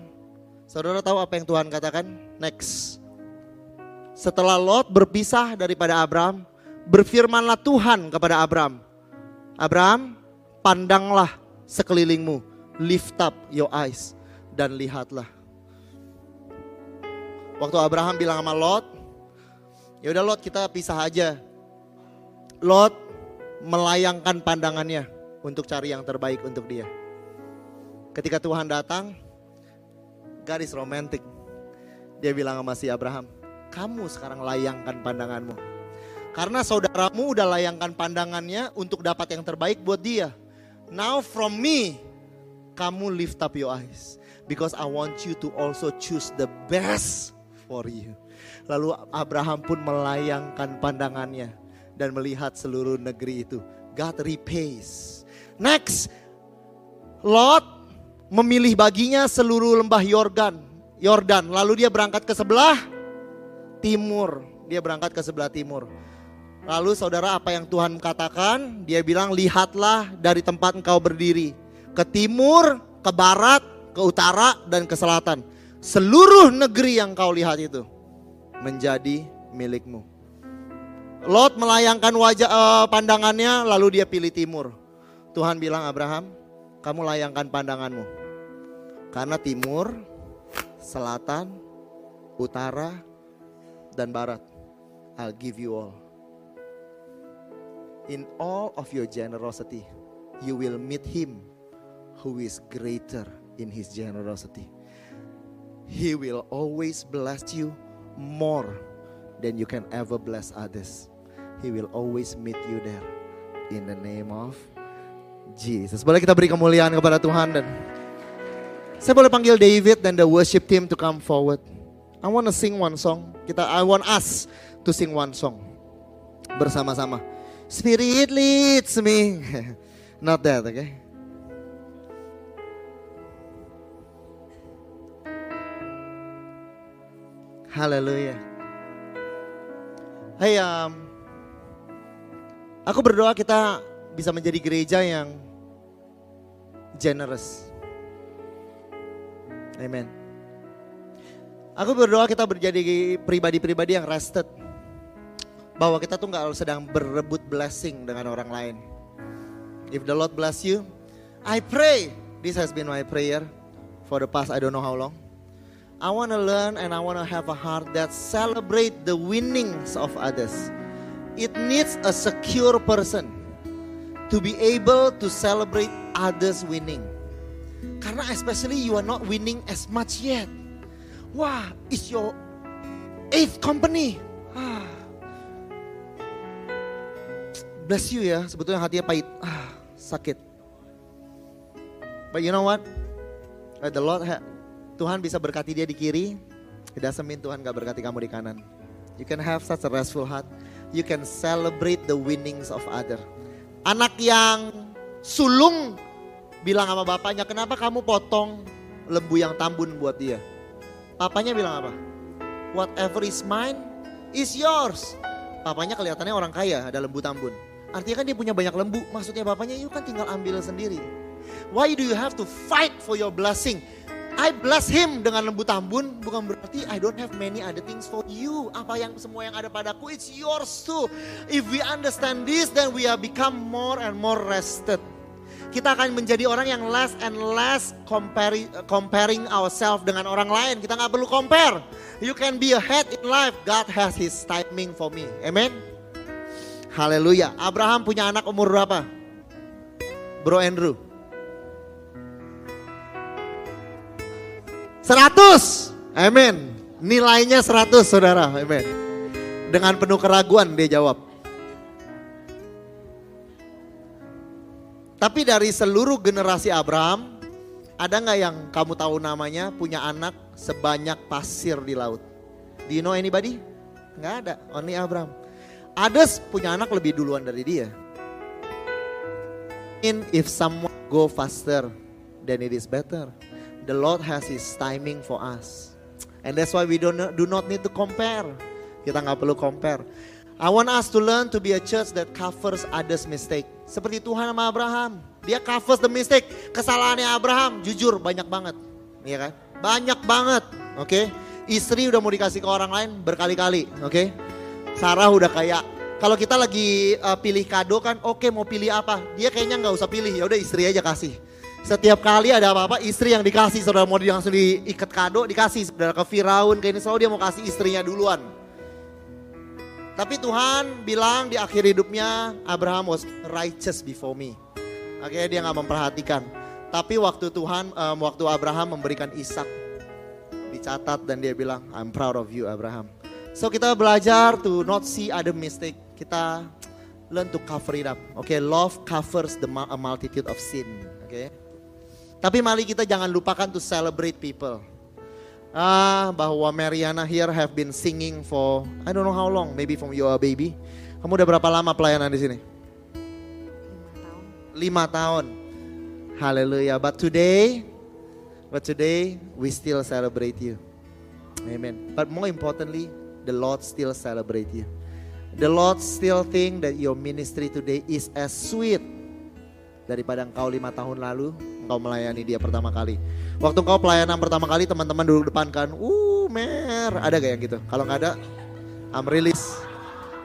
Saudara tahu apa yang Tuhan katakan? Next. Setelah Lot berpisah daripada Abraham, berfirmanlah Tuhan kepada Abraham. Abraham, pandanglah sekelilingmu, lift up your eyes dan lihatlah. Waktu Abraham bilang sama Lot, ya udah Lot kita pisah aja. Lot melayangkan pandangannya untuk cari yang terbaik untuk dia. Ketika Tuhan datang, God is romantic. Dia bilang sama si Abraham, kamu sekarang layangkan pandanganmu. Karena saudaramu udah layangkan pandangannya untuk dapat yang terbaik buat dia. Now from me, kamu lift up your eyes. Because I want you to also choose the best for you. Lalu Abraham pun melayangkan pandangannya dan melihat seluruh negeri itu. God repays. Next, Lot memilih baginya seluruh lembah Yordan. Yordan. Lalu dia berangkat ke sebelah timur. Dia berangkat ke sebelah timur. Lalu saudara apa yang Tuhan katakan? Dia bilang lihatlah dari tempat engkau berdiri. Ke timur, ke barat, ke utara, dan ke selatan. Seluruh negeri yang kau lihat itu menjadi milikmu. Lot melayangkan wajah uh, pandangannya lalu dia pilih timur. Tuhan bilang Abraham, kamu layangkan pandanganmu karena timur, selatan, utara, dan barat. I'll give you all. In all of your generosity, you will meet him who is greater in his generosity. He will always bless you more than you can ever bless others. He will always meet you there. In the name of Jesus. Boleh kita beri kemuliaan kepada Tuhan dan saya boleh panggil David dan the worship team to come forward. I want to sing one song. Kita I want us to sing one song bersama-sama. Spirit leads me. Not that, okay? Haleluya. Hey, um, aku berdoa kita bisa menjadi gereja yang generous. Amen. Aku berdoa kita menjadi pribadi-pribadi yang rested. Bahwa kita tuh nggak sedang berebut blessing dengan orang lain. If the Lord bless you, I pray. This has been my prayer for the past I don't know how long. I want to learn and I want to have a heart that celebrate the winnings of others. It needs a secure person to be able to celebrate others winning. Karena especially you are not winning as much yet. Wah, it's your eighth company. Ah. Bless you ya, sebetulnya hatinya pahit. Ah, sakit. But you know what? Uh, the Lord ha- Tuhan bisa berkati dia di kiri. Doesn't mean Tuhan gak berkati kamu di kanan. You can have such a restful heart. You can celebrate the winnings of other. Anak yang sulung bilang sama bapaknya, kenapa kamu potong lembu yang tambun buat dia? Papanya bilang apa? Whatever is mine is yours. Papanya kelihatannya orang kaya, ada lembu tambun. Artinya kan dia punya banyak lembu. Maksudnya bapaknya, you kan tinggal ambil sendiri. Why do you have to fight for your blessing? I bless him dengan lembu tambun bukan berarti I don't have many other things for you. Apa yang semua yang ada padaku it's yours too. If we understand this then we are become more and more rested. Kita akan menjadi orang yang less and less comparing, comparing ourselves dengan orang lain. Kita nggak perlu compare. You can be ahead in life. God has His timing for me. Amen. Haleluya. Abraham punya anak umur berapa? Bro Andrew. 100. Amin. Nilainya 100 saudara. Amin. Dengan penuh keraguan dia jawab. Tapi dari seluruh generasi Abraham, ada nggak yang kamu tahu namanya punya anak sebanyak pasir di laut? Do you know anybody? Nggak ada, only Abraham. Others punya anak lebih duluan dari dia. In if someone go faster, then it is better. The Lord has His timing for us, and that's why we don't do not need to compare. Kita nggak perlu compare. I want us to learn to be a church that covers others' mistake. Seperti Tuhan sama Abraham. Dia covers the mistake. Kesalahannya Abraham jujur banyak banget. Iya kan? Banyak banget. Oke. Okay? Istri udah mau dikasih ke orang lain berkali-kali. Oke. Okay? Sarah udah kayak kalau kita lagi uh, pilih kado kan, oke okay, mau pilih apa? Dia kayaknya nggak usah pilih, ya udah istri aja kasih. Setiap kali ada apa-apa, istri yang dikasih, saudara mau langsung diikat kado, dikasih. Saudara ke Firaun, kayak ini selalu dia mau kasih istrinya duluan. Tapi Tuhan bilang di akhir hidupnya Abraham was righteous before me. Akhirnya dia nggak memperhatikan. Tapi waktu Tuhan, um, waktu Abraham memberikan Ishak dicatat dan dia bilang, I'm proud of you Abraham. So kita belajar to not see other mistake. Kita learn to cover it up. Oke, okay, love covers the multitude of sin. Oke. Okay? Tapi mari kita jangan lupakan to celebrate people. Ah, bahwa Mariana here have been singing for I don't know how long, maybe from you a baby. Kamu udah berapa lama pelayanan di sini? Lima tahun. Haleluya. But today, but today we still celebrate you. Amen. But more importantly, the Lord still celebrate you. The Lord still think that your ministry today is as sweet daripada engkau lima tahun lalu engkau melayani dia pertama kali. Waktu engkau pelayanan pertama kali teman-teman duduk depan kan, uh mer, ada gak yang gitu? Kalau nggak ada, I'm really,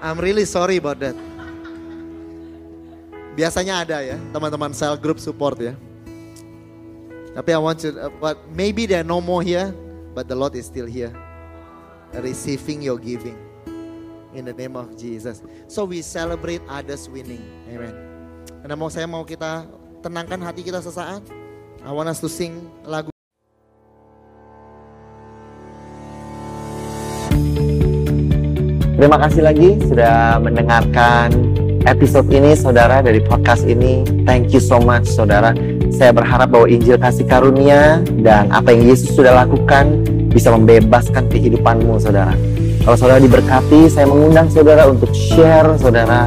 I'm really sorry about that. Biasanya ada ya, teman-teman cell group support ya. Tapi I want you, but maybe there no more here, but the Lord is still here, receiving your giving. In the name of Jesus. So we celebrate others winning. Amen. Karena mau saya mau kita tenangkan hati kita sesaat. I want us to sing lagu Terima kasih lagi sudah mendengarkan episode ini saudara dari podcast ini. Thank you so much saudara. Saya berharap bahwa Injil kasih karunia dan apa yang Yesus sudah lakukan bisa membebaskan kehidupanmu saudara. Kalau saudara diberkati, saya mengundang saudara untuk share saudara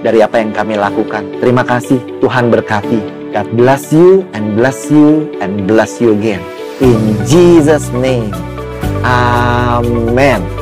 dari apa yang kami lakukan. Terima kasih, Tuhan berkati. God bless you and bless you and bless you again. In Jesus' name. Amen.